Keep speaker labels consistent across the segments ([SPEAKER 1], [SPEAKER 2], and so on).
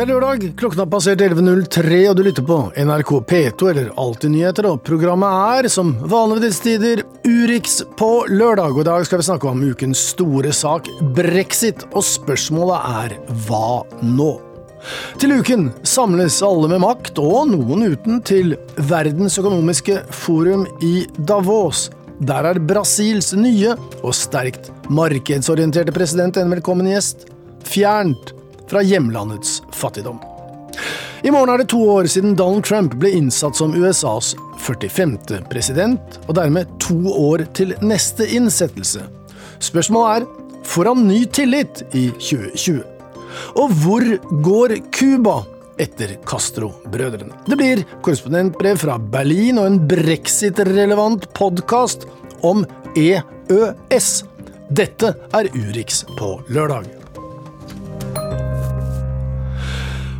[SPEAKER 1] Det er lørdag, klokken har passert 11.03, og du lytter på NRK P2 eller Alltid nyheter, og programmet er, som vanlig ved disse tider, Urix på lørdag. Og i dag skal vi snakke om ukens store sak, brexit, og spørsmålet er hva nå? Til uken samles alle med makt, og noen uten, til Verdens økonomiske forum i Davos. Der er Brasils nye og sterkt markedsorienterte president en velkommen gjest. Fjernt fra hjemlandets fattigdom. I morgen er det to år siden Donald Trump ble innsatt som USAs 45. president, og dermed to år til neste innsettelse. Spørsmålet er får han ny tillit i 2020? Og hvor går Cuba etter Castro-brødrene? Det blir korrespondentbrev fra Berlin og en brexit-relevant podkast om EØS. Dette er Urix på lørdag.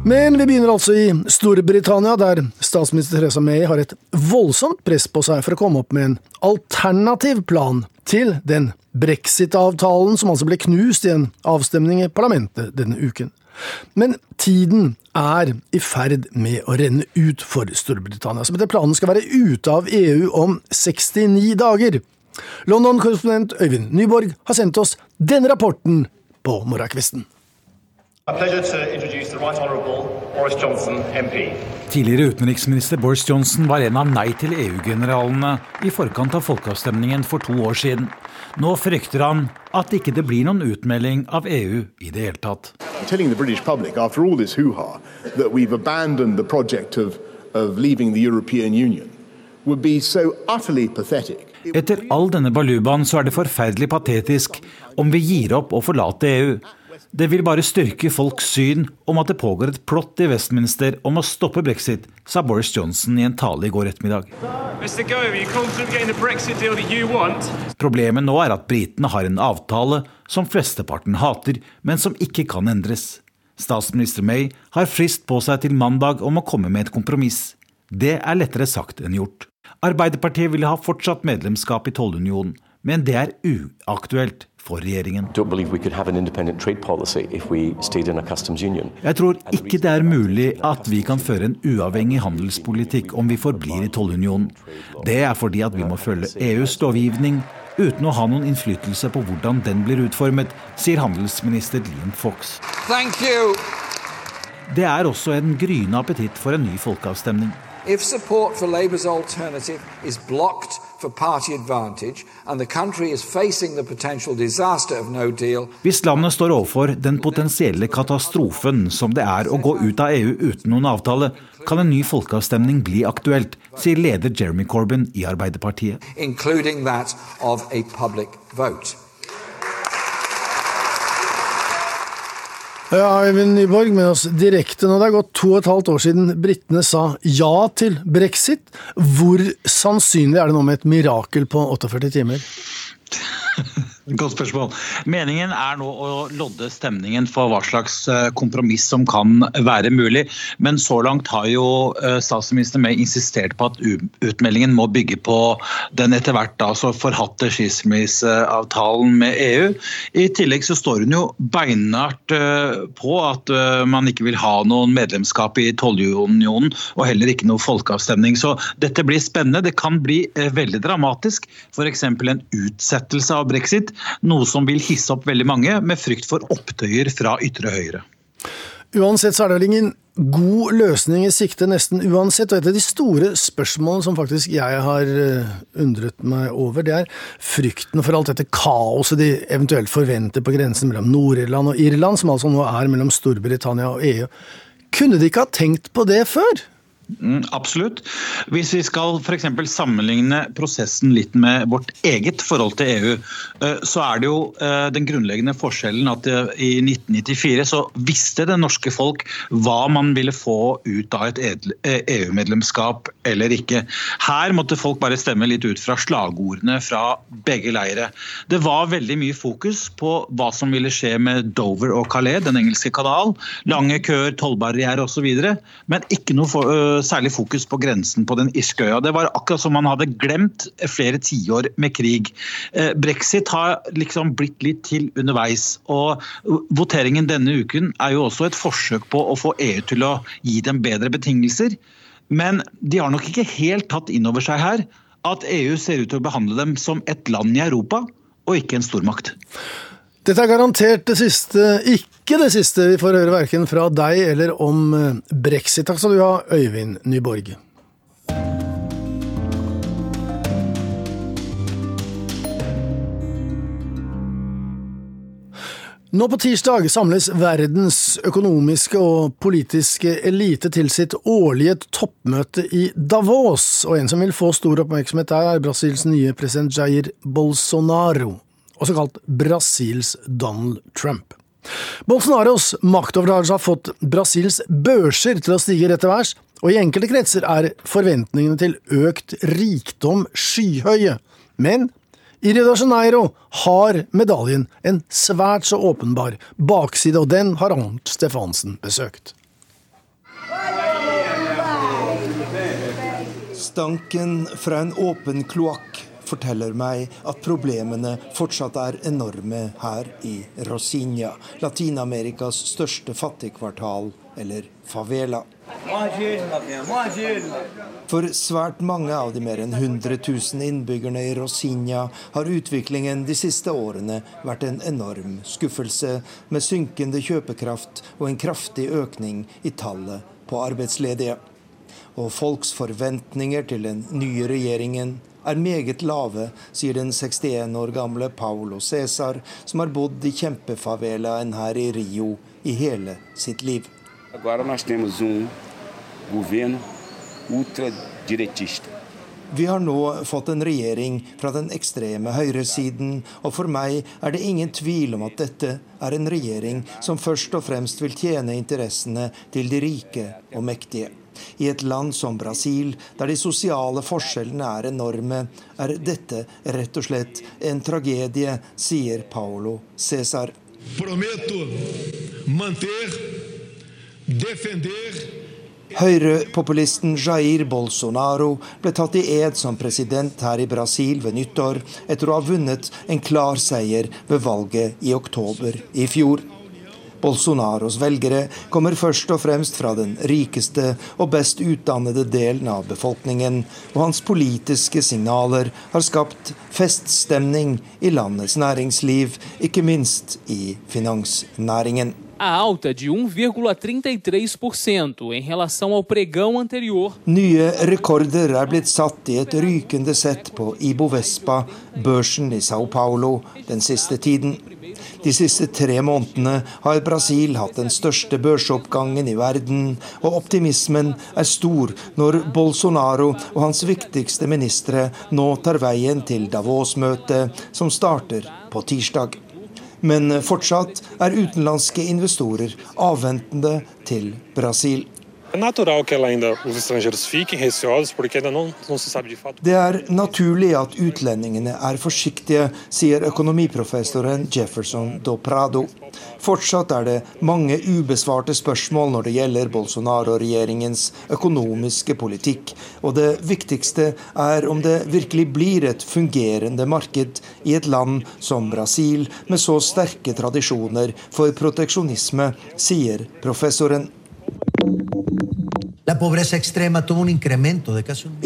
[SPEAKER 1] Men vi begynner altså i Storbritannia, der statsminister Theresa May har et voldsomt press på seg for å komme opp med en alternativ plan til den brexit-avtalen som altså ble knust i en avstemning i parlamentet denne uken. Men tiden er i ferd med å renne ut for Storbritannia, som etter planen skal være ute av EU om 69 dager. London-korrespondent Øyvind Nyborg har sendt oss denne rapporten på morgenkvisten.
[SPEAKER 2] Tidligere utenriksminister Boris Johnson var en av nei til EU-generalene i forkant av folkeavstemningen for to år siden. Nå frykter han at ikke det blir noen utmelding av EU i det hele tatt. Public, Etter all denne balubaen så er det forferdelig patetisk om vi gir opp å forlate EU. Det vil bare styrke folks syn om at det pågår et plott i Westminster om å stoppe brexit, sa Boris Johnson i en tale i går ettermiddag. Problemet nå er at britene har en avtale som flesteparten hater, men som ikke kan endres. Statsminister May har frist på seg til mandag om å komme med et kompromiss. Det er lettere sagt enn gjort. Arbeiderpartiet ville ha fortsatt medlemskap i tollunionen, men det er uaktuelt for regjeringen. Jeg tror ikke det er mulig at vi kan føre en uavhengig handelspolitikk om vi forblir i tollunionen. Det er fordi at vi må følge EUs lovgivning uten å ha noen innflytelse på hvordan den blir utformet, sier handelsminister Liam Fox. Det er også en gryende appetitt for en ny folkeavstemning. If support for Labour's alternative is blocked for party advantage and the country is facing the potential disaster of no deal Hvis landet står overfor den potensielle katastrofen som det er å gå ut av EU uten noen avtale, kan en ny folkeavstemning bli aktuelt, sier leder Jeremy Corbyn i Arbeiderpartiet. Including that of a public vote.
[SPEAKER 1] Ja, Eivind Nyborg med oss direkte nå. Det er gått to og et halvt år siden britene sa ja til brexit. Hvor sannsynlig er det nå med et mirakel på 48 timer?
[SPEAKER 3] Godt spørsmål. Meningen er nå å lodde stemningen for hva slags eh, kompromiss som kan være mulig. Men så langt har jo eh, statsminister May insistert på at utmeldingen må bygge på den etter hvert da forhatte skilsmisseavtalen med EU. I tillegg så står hun jo beinhardt eh, på at man ikke vil ha noen medlemskap i tollunionen, og heller ikke noe folkeavstemning. Så dette blir spennende. Det kan bli veldig dramatisk. F.eks. en utsettelse av brexit noe som vil hisse opp veldig mange, med frykt for opptøyer fra ytre høyre.
[SPEAKER 1] Uansett så er det vel ingen god løsning i sikte nesten uansett. Og et av de store spørsmålene som faktisk jeg har eh, undret meg over, det er frykten for alt dette kaoset de eventuelt forventer på grensen mellom Nord-Irland og Irland, som altså nå er mellom Storbritannia og EU. Kunne de ikke ha tenkt på det før?
[SPEAKER 3] Mm, absolutt. Hvis vi skal f.eks. sammenligne prosessen litt med vårt eget forhold til EU, eh, så er det jo eh, den grunnleggende forskjellen at eh, i 1994 så visste det norske folk hva man ville få ut av et EU-medlemskap eller ikke. Her måtte folk bare stemme litt ut fra slagordene fra begge leire. Det var veldig mye fokus på hva som ville skje med Dover og Calais, den engelske kanal. Lange køer, tollbarrierer osv. Men ikke noe for, særlig fokus på grensen på den irske øya. Det var akkurat som man hadde glemt flere tiår med krig. Brexit har liksom blitt litt til underveis. og Voteringen denne uken er jo også et forsøk på å få EU til å gi dem bedre betingelser. Men de har nok ikke helt tatt inn over seg her at EU ser ut til å behandle dem som et land i Europa, og ikke en stormakt.
[SPEAKER 1] Dette er garantert det siste, ikke det siste vi får høre verken fra deg eller om eh, brexit. Takk skal du ha, Øyvind Nyborg. Nå på tirsdag samles verdens økonomiske og politiske elite til sitt årlige toppmøte i Davos, og en som vil få stor oppmerksomhet der, er Brasils nye president Jair Bolsonaro, også kalt Brasils Donald Trump. Bolsonaros maktoverdragelse har fått Brasils børser til å stige rett til værs, og i enkelte kretser er forventningene til økt rikdom skyhøye. Men i Rio de Janeiro har medaljen en svært så åpenbar bakside, og den har Arnt Stefansen besøkt.
[SPEAKER 4] Stanken fra en åpen kloakk forteller meg at problemene fortsatt er enorme her i Rosinha, Latin-Amerikas største fattigkvartal, eller favela. For svært mange av de mer enn 100 000 innbyggerne i Rosinha har utviklingen de siste årene vært en enorm skuffelse, med synkende kjøpekraft og en kraftig økning i tallet på arbeidsledige. Og folks forventninger til den nye regjeringen er meget lave, sier den 61 år gamle Paulo Cæsar, som har bodd i kjempefavelaen her i Rio i hele sitt liv. Um. Vi har nå fått en regjering fra den ekstreme høyresiden, og for meg er det ingen tvil om at dette er en regjering som først og fremst vil tjene interessene til de rike og mektige. I et land som Brasil, der de sosiale forskjellene er enorme, er dette rett og slett en tragedie, sier Paulo Cæsar. Høyrepopulisten Jair Bolsonaro ble tatt i ed som president her i Brasil ved nyttår, etter å ha vunnet en klar seier ved valget i oktober i fjor. Bolsonaros velgere kommer først og fremst fra den rikeste og best utdannede delen av befolkningen, og hans politiske signaler har skapt feststemning i landets næringsliv, ikke minst i finansnæringen. a alta de 1,33% em relação ao pregão anterior. Nye rekorder er blitt satt i et rykende sett på Ibovespa, børsen i Sao Paulo, den siste tiden. De siste tre månedene har Brasil hatt den største børsoppgangen i verden, og optimismen er stor når Bolsonaro og hans viktigste ministre nå tar veien til Davos-møtet, som starter på tirsdag. Men fortsatt er utenlandske investorer avventende til Brasil. Det er naturlig at utlendingene er forsiktige, sier økonomiprofessoren Jefferson do Prado. Fortsatt er det mange ubesvarte spørsmål når det gjelder Bolsonaro-regjeringens økonomiske politikk, og det viktigste er om det virkelig blir et fungerende marked i et land som Brasil, med så sterke tradisjoner for proteksjonisme, sier professoren.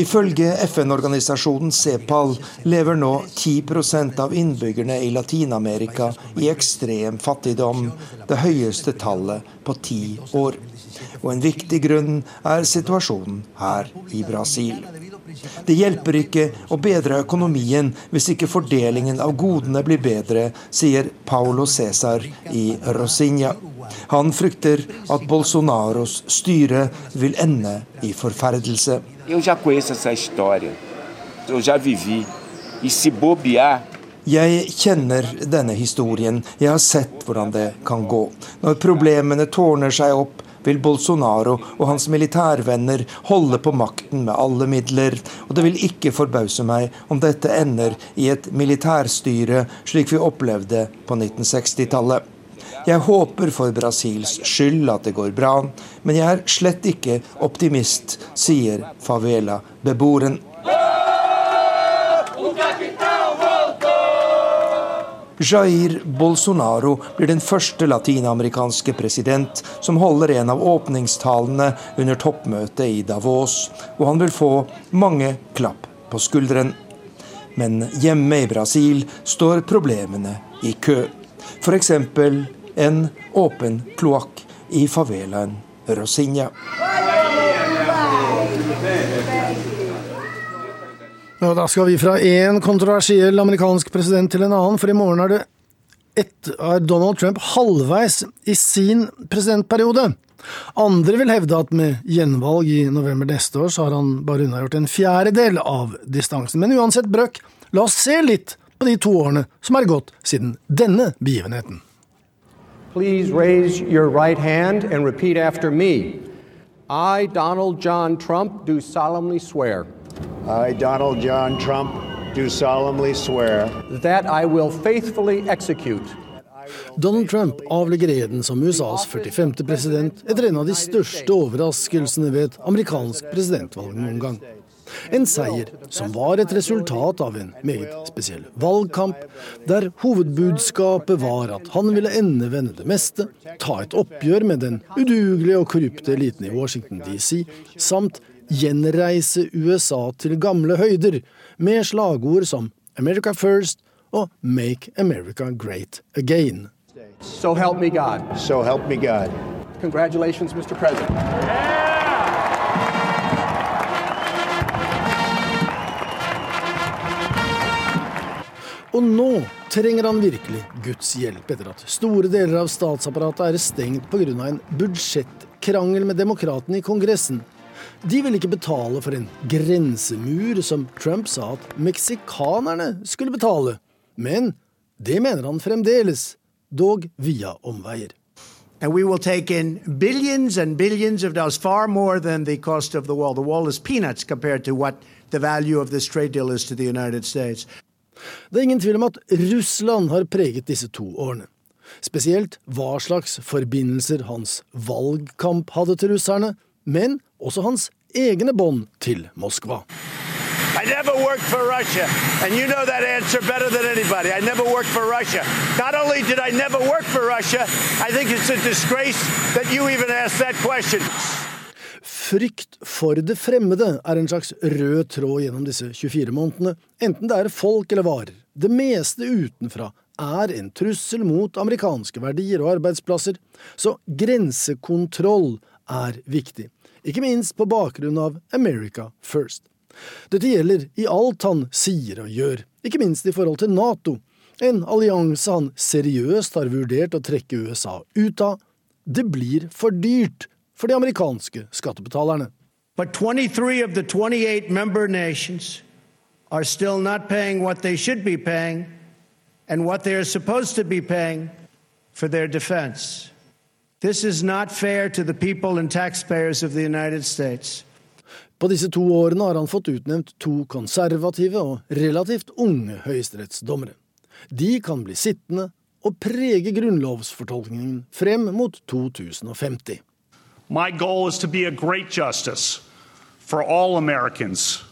[SPEAKER 4] Ifølge FN-organisasjonen CEPAL lever nå 10% av innbyggerne i Latin-Amerika i ekstrem fattigdom, det høyeste tallet på ti år. Og en viktig grunn er situasjonen her i Brasil. Det hjelper ikke å bedre økonomien hvis ikke fordelingen av godene blir bedre, sier Paulo Cæsar i Rosinha. Han frykter at Bolsonaros styre vil ende i forferdelse. Jeg kjenner denne historien, jeg har sett hvordan det kan gå. Når problemene tårner seg opp, vil Bolsonaro og hans militærvenner holde på makten med alle midler, og det vil ikke forbause meg om dette ender i et militærstyre slik vi opplevde på 1960-tallet. Jeg håper for Brasils skyld at det går bra, men jeg er slett ikke optimist, sier favela-beboeren. Jair Bolsonaro blir den første latinamerikanske president som holder en av åpningstalene under toppmøtet i Davos, og han vil få mange klapp på skulderen. Men hjemme i Brasil står problemene i kø. F.eks. en åpen kloakk i favelaen Rosinha.
[SPEAKER 1] Og da skal vi fra én kontroversiell amerikansk president til en annen, for i morgen er ett, er Donald Trump halvveis i sin presidentperiode. Andre vil hevde at med gjenvalg i november neste år, så har han bare unnagjort en fjerdedel av distansen. Men uansett brøk, la oss se litt på de to årene som er gått siden denne begivenheten.
[SPEAKER 5] Please raise your right hand and repeat after me. I, Donald John Trump, do solemnly swear.
[SPEAKER 6] I, Donald John Trump, do solemnly swear.
[SPEAKER 5] That I will faithfully execute.
[SPEAKER 1] Donald Trump avlegger eden som USAs 45. president etter en av de største overraskelsene ved et amerikansk presidentvalg noen gang. En seier som var et resultat av en meget spesiell valgkamp, der hovedbudskapet var at han ville endevende det meste, ta et oppgjør med den udugelige og korrupte eliten i Washington DC, samt gjenreise USA til gamle høyder, med slagord som America First og Make America Great Again.
[SPEAKER 5] So help me God.
[SPEAKER 6] So help me God.
[SPEAKER 5] Congratulations, Mr. President.
[SPEAKER 1] Og nå trenger han virkelig Guds hjelp etter at store deler av statsapparatet er stengt pga. en budsjettkrangel med demokratene i Kongressen. De vil ikke betale for en grensemur som Trump sa at meksikanerne skulle betale. Men det mener han fremdeles, dog via omveier.
[SPEAKER 7] And we will take in billions and billions of dollars, far more than the cost of the wall. The wall is peanuts compared to what the value of this trade deal is to the United States.
[SPEAKER 1] Det er ingen tvil om at Russland har preget disse to årene. Spesielt hva slags forbindelser hans valgkamp hadde til russerne, men også hans egne bånd til Moskva.
[SPEAKER 6] I never worked for Russia, and you know that answer better than anybody. I never worked for Russia. Not only did I never work for Russia, I think it's a disgrace that you even asked that question.
[SPEAKER 1] Frykt for det fremmede er en slags rød tråd gjennom disse 24 månedene, enten det er folk eller varer. Det meste utenfra er en trussel mot amerikanske verdier og arbeidsplasser, så grensekontroll er viktig ikke minst på bakgrunn av America First. Dette gjelder i alt han sier og gjør, ikke minst i forhold til Nato, en allianse han seriøst har vurdert å trekke USA ut av. Det blir for dyrt for de amerikanske skattebetalerne.
[SPEAKER 7] But 23 of the 28 member nations are still not paying what they should be paying and what they are supposed to be paying for their defense. This is not fair to the people and taxpayers of the United States.
[SPEAKER 1] På disse to årene har han fått utnevnt to konservative og relativt unge høyesterettsdommere. De kan bli sittende og prege grunnlovsfortolkningen frem mot 2050.
[SPEAKER 8] My goal is to be a great justice for all Americans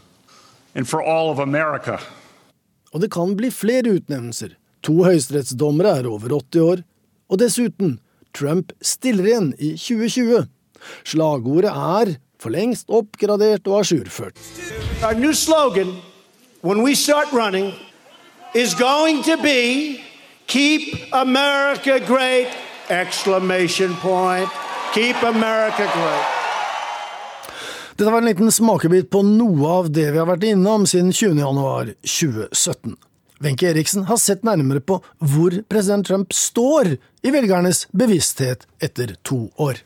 [SPEAKER 8] and for all of America.
[SPEAKER 1] Og det kan bli flere utnevnelser. To høyesterettsdommere er over 80 år, og dessuten Trump stiller igjen i 2020. Slagordet er for lengst oppgradert og ajourført.
[SPEAKER 7] Our new slogan when we start running is going to be Keep America great! Exclamation point. Keep America great.
[SPEAKER 1] Dette var en liten smakebit på noe av det vi har vært innom siden 20.1.2017. Wenche Eriksen har sett nærmere på hvor president Trump står i velgernes bevissthet etter to år.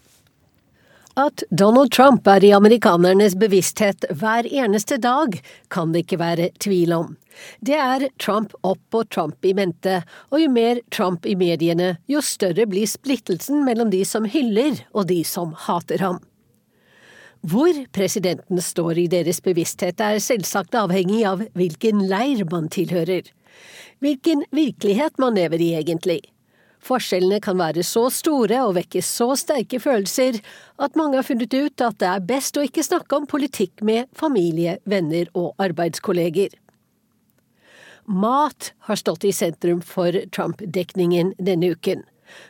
[SPEAKER 9] At Donald Trump er i amerikanernes bevissthet hver eneste dag, kan det ikke være tvil om. Det er Trump opp og Trump i mente, og jo mer Trump i mediene, jo større blir splittelsen mellom de som hyller og de som hater ham. Hvor presidenten står i deres bevissthet er selvsagt avhengig av hvilken leir man tilhører. Hvilken virkelighet man lever i, egentlig. Forskjellene kan være så store og vekke så sterke følelser at mange har funnet ut at det er best å ikke snakke om politikk med familie, venner og arbeidskolleger. Mat har stått i sentrum for Trump-dekningen denne uken.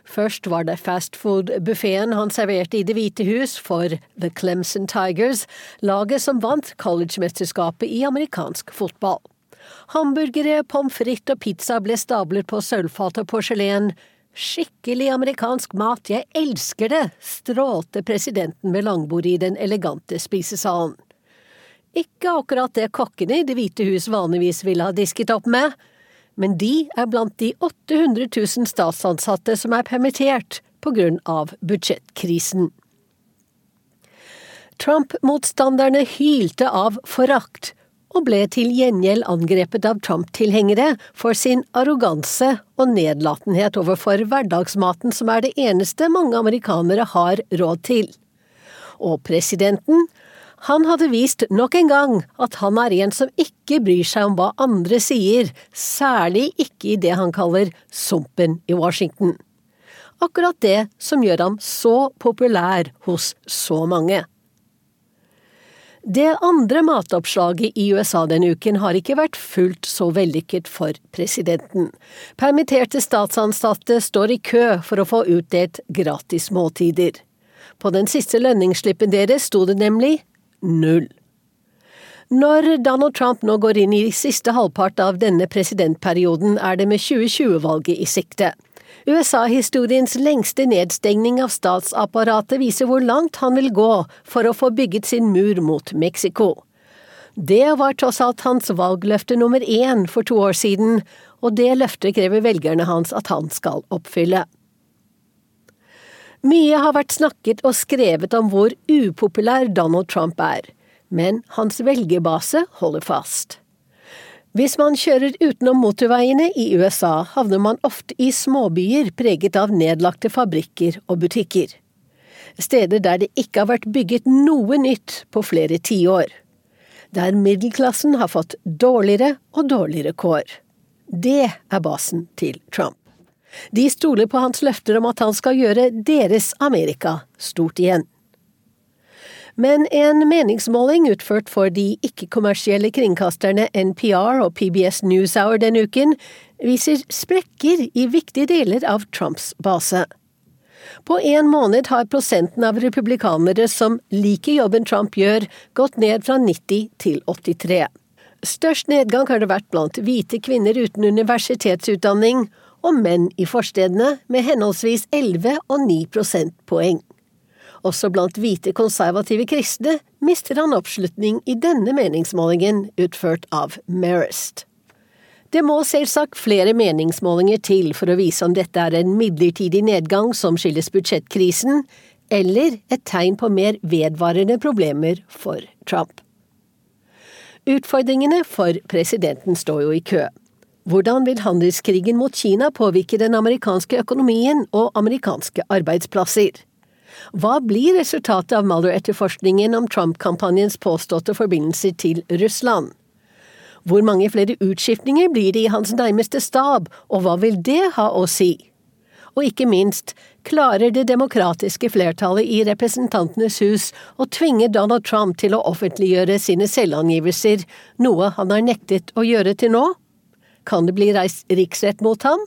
[SPEAKER 9] Først var det fastfood-buffeen han serverte i Det hvite hus for The Clemson Tigers, laget som vant collegemesterskapet i amerikansk fotball. Hamburgere, pommes frites og pizza ble stablet på sølvfat og porselen, Skikkelig amerikansk mat, jeg elsker det, strålte presidenten ved langbordet i den elegante spisesalen. Ikke akkurat det kokkene i Det hvite hus vanligvis ville ha disket opp med, men de er blant de 800 000 statsansatte som er permittert på grunn av budsjettkrisen. Trump-motstanderne hylte av forakt og ble til gjengjeld angrepet av Trump-tilhengere for sin arroganse og nedlatenhet overfor hverdagsmaten som er det eneste mange amerikanere har råd til. Og presidenten, han hadde vist nok en gang at han er en som ikke bryr seg om hva andre sier, særlig ikke i det han kaller sumpen i Washington. Akkurat det som gjør ham så populær hos så mange. Det andre matoppslaget i USA denne uken har ikke vært fullt så vellykket for presidenten. Permitterte statsansatte står i kø for å få utdelt gratis måltider. På den siste lønningsslippen deres sto det nemlig null. Når Donald Trump nå går inn i siste halvpart av denne presidentperioden, er det med 2020-valget i sikte. USA-historiens lengste nedstengning av statsapparatet viser hvor langt han vil gå for å få bygget sin mur mot Mexico. Det var tross alt hans valgløfte nummer én for to år siden, og det løftet krever velgerne hans at han skal oppfylle. Mye har vært snakket og skrevet om hvor upopulær Donald Trump er, men hans velgerbase holder fast. Hvis man kjører utenom motorveiene i USA, havner man ofte i småbyer preget av nedlagte fabrikker og butikker. Steder der det ikke har vært bygget noe nytt på flere tiår. Der middelklassen har fått dårligere og dårligere kår. Det er basen til Trump. De stoler på hans løfter om at han skal gjøre deres Amerika stort igjen. Men en meningsmåling utført for de ikke-kommersielle kringkasterne NPR og PBS NewsHour denne uken viser sprekker i viktige deler av Trumps base. På en måned har prosenten av republikanere som liker jobben Trump gjør, gått ned fra 90 til 83. Størst nedgang har det vært blant hvite kvinner uten universitetsutdanning og menn i forstedene med henholdsvis 11 og 9 prosentpoeng. Også blant hvite konservative kristne mister han oppslutning i denne meningsmålingen utført av Marist. Det må selvsagt flere meningsmålinger til for å vise om dette er en midlertidig nedgang som skyldes budsjettkrisen, eller et tegn på mer vedvarende problemer for Trump. Utfordringene for presidenten står jo i kø. Hvordan vil handelskrigen mot Kina påvirke den amerikanske økonomien og amerikanske arbeidsplasser? Hva blir resultatet av Mueller-etterforskningen om Trump-kampanjens påståtte forbindelser til Russland? Hvor mange flere utskiftninger blir det i hans nærmeste stab, og hva vil det ha å si? Og ikke minst, klarer det demokratiske flertallet i Representantenes hus å tvinge Donald Trump til å offentliggjøre sine selvangivelser, noe han har nektet å gjøre til nå? Kan det bli reist riksrett mot ham?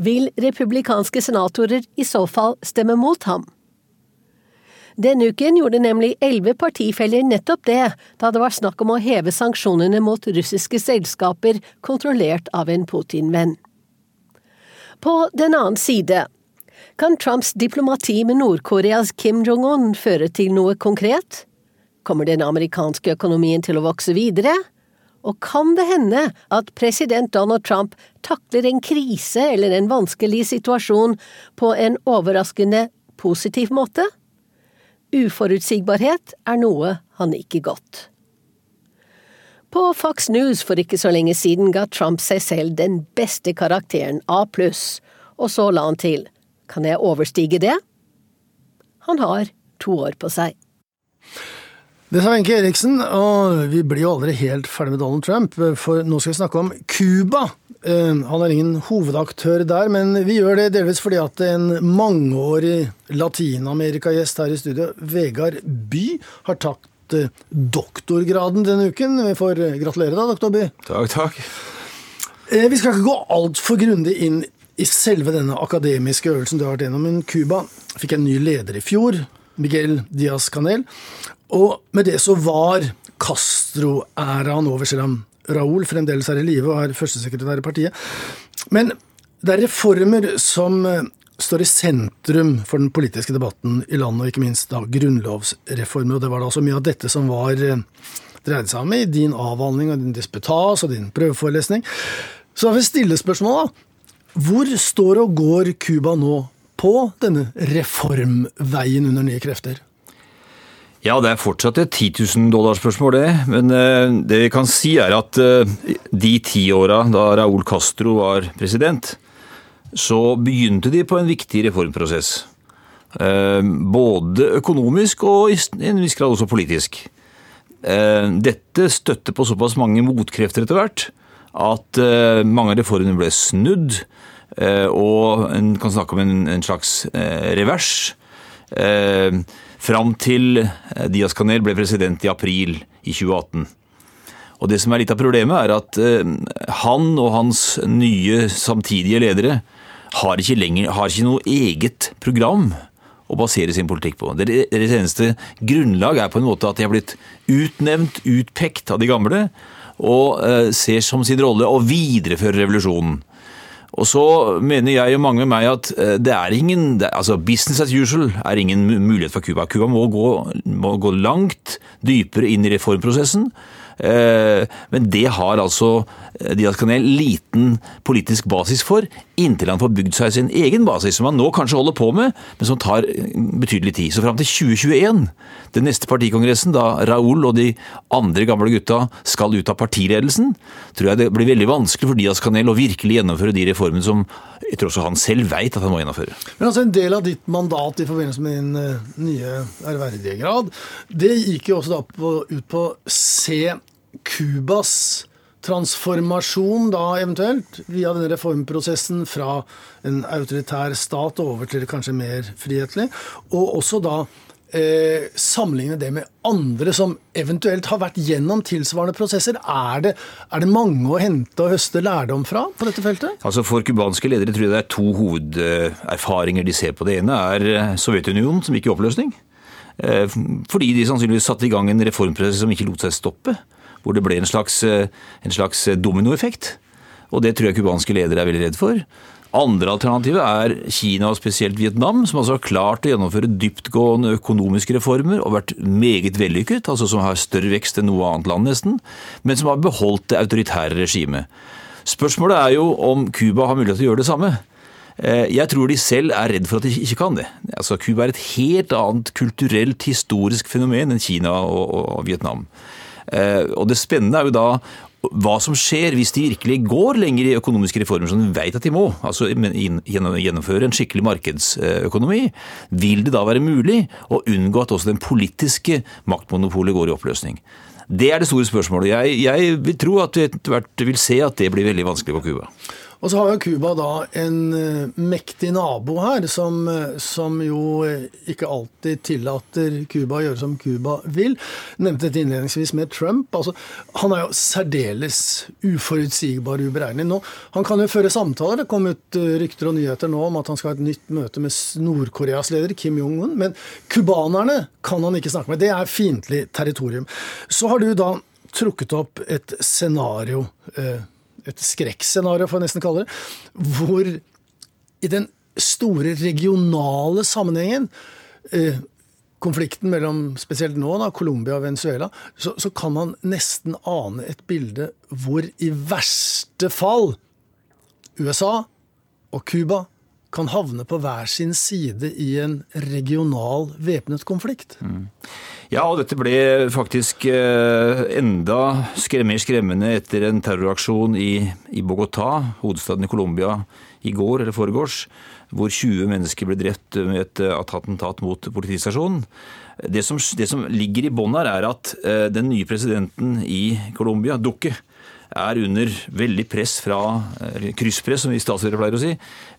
[SPEAKER 9] Vil republikanske senatorer i så fall stemme mot ham? Denne uken gjorde nemlig elleve partifeller nettopp det, da det var snakk om å heve sanksjonene mot russiske selskaper kontrollert av en Putin-venn. På den annen side, kan Trumps diplomati med Nord-Koreas Kim Jong-un føre til noe konkret? Kommer den amerikanske økonomien til å vokse videre? Og kan det hende at president Donald Trump takler en krise eller en vanskelig situasjon på en overraskende positiv måte? Uforutsigbarhet er noe han ikke godt. På Fox News for ikke så lenge siden ga Trump seg selv den beste karakteren A pluss, og så la han til kan jeg overstige det? Han har to år på seg.
[SPEAKER 1] Det sa Wenche Eriksen, og vi blir jo aldri helt ferdig med Donald Trump, for nå skal vi snakke om Cuba. Eh, han er ingen hovedaktør der, men vi gjør det delvis fordi at en mangeårig Latin-Amerika-gjest her i studio, Vegard By, har tatt eh, doktorgraden denne uken. Vi får gratulere da, doktor By.
[SPEAKER 10] Takk, takk.
[SPEAKER 1] Eh, vi skal ikke gå altfor grundig inn i selve denne akademiske øvelsen du har vært gjennom, men Cuba fikk en ny leder i fjor. Miguel Diaz Canel. Og med det så var Castro-æraen over, selv om Raúl fremdeles er i live og er førstesekretær i partiet. Men det er reformer som eh, står i sentrum for den politiske debatten i landet, og ikke minst da grunnlovsreformer. Og det var da også mye av dette som var eh, dreide seg om i din avhandling og din disputas og din prøveforelesning. Så da vil jeg stille spørsmålet, da. Hvor står og går Cuba nå på denne reformveien under nye krefter?
[SPEAKER 10] Ja, det er fortsatt et 10 000 dollar-spørsmål, det. Men uh, det vi kan si er at uh, de ti åra da Raúl Castro var president, så begynte de på en viktig reformprosess. Uh, både økonomisk og i en viss grad også politisk. Dette støtte på såpass mange motkrefter etter hvert at mange av reformene ble snudd. Eh, og en kan snakke om en, slags eh, revers. Eh, fram til Diaz Canel ble president i april i 2018. Og Det som er litt av problemet, er at han og hans nye samtidige ledere har ikke lenger har ikke noe eget program å basere sin politikk på. Deres eneste grunnlag er på en måte at de har blitt utnevnt, utpekt av de gamle, og ser som sin rolle å videreføre revolusjonen. Og så mener jeg og mange med meg at eh, det er ingen altså Business as usual er ingen mulighet for Cuba. Cuba må må gå langt dypere inn i reformprosessen. Eh, men det har altså eh, Diaz Canel liten politisk basis for, inntil han får bygd seg sin egen basis, som han nå kanskje holder på med, men som tar betydelig tid. Så fram til 2021, den neste partikongressen, da Raúl og de andre gamle gutta skal ut av partiledelsen, tror jeg det blir veldig vanskelig for Diaz Canel å virkelig gjennomføre de reformene som jeg tror også han selv veit at han må gjennomføre.
[SPEAKER 1] Men altså En del av ditt mandat i forbindelse med din uh, nye ærverdige grad, det gikk jo også da på, ut på å se Cubas transformasjon da eventuelt, via denne reformprosessen fra en autoritær stat over til kanskje mer frihetlig, og også da eh, sammenligne det med andre som eventuelt har vært gjennom tilsvarende prosesser. Er det, er det mange å hente og høste lærdom fra på dette feltet?
[SPEAKER 10] Altså For cubanske ledere tror jeg det er to hovederfaringer de ser på. Det ene er eh, Sovjetunionen, som gikk i oppløsning. Eh, fordi de sannsynligvis satte i gang en reformprosess som ikke lot seg stoppe. Hvor det ble en slags, eh, en slags dominoeffekt. Og det tror jeg cubanske ledere er veldig redd for. Andre alternativet er Kina og spesielt Vietnam, som altså har klart å gjennomføre dyptgående økonomiske reformer og vært meget vellykket, altså som har større vekst enn noe annet land nesten, men som har beholdt det autoritære regimet. Spørsmålet er jo om Cuba har mulighet til å gjøre det samme. Eh, jeg tror de selv er redd for at de ikke kan det. Altså, Cuba er et helt annet kulturelt, historisk fenomen enn Kina og, og Vietnam. Eh, og Det spennende er jo da hva som skjer hvis de virkelig går lenger i økonomiske reformer som de vet at de må, altså gjennomføre en skikkelig markedsøkonomi, vil det da være mulig å unngå at også den politiske maktmonopolet går i oppløsning? Det er det store spørsmålet. Jeg, jeg vil tro at vi etter hvert vil se at det blir veldig vanskelig på Cuba.
[SPEAKER 1] Og så har jo Cuba da en eh, mektig nabo her, som, eh, som jo eh, ikke alltid tillater Cuba å gjøre som Cuba vil. Nevnte dette innledningsvis med Trump. Altså, han er jo særdeles uforutsigbar, uberegnelig. Nå, han kan jo føre samtaler. Det kom ut rykter og nyheter nå om at han skal ha et nytt møte med Nord-Koreas leder, Kim Jong-un. Men cubanerne kan han ikke snakke med. Det er fiendtlig territorium. Så har du da trukket opp et scenario. Eh, et skrekkscenario, får jeg nesten kalle det, hvor i den store regionale sammenhengen eh, konflikten mellom spesielt nå da, Colombia og Venezuela, så, så, kan man nesten ane et bilde hvor i verste fall USA og Cuba kan havne på hver sin side i en regional væpnet konflikt. Mm.
[SPEAKER 10] Ja, og dette ble faktisk eh, enda mer skremmende etter en terroraksjon i, i Bogotá, hovedstaden i Colombia, i går eller foregårs, hvor 20 mennesker ble drept med et attentat mot politistasjonen. Det som, det som ligger i bånn her, er at den nye presidenten i Colombia, Duque, er under veldig press fra krysspress, som vi statsledere pleier å si.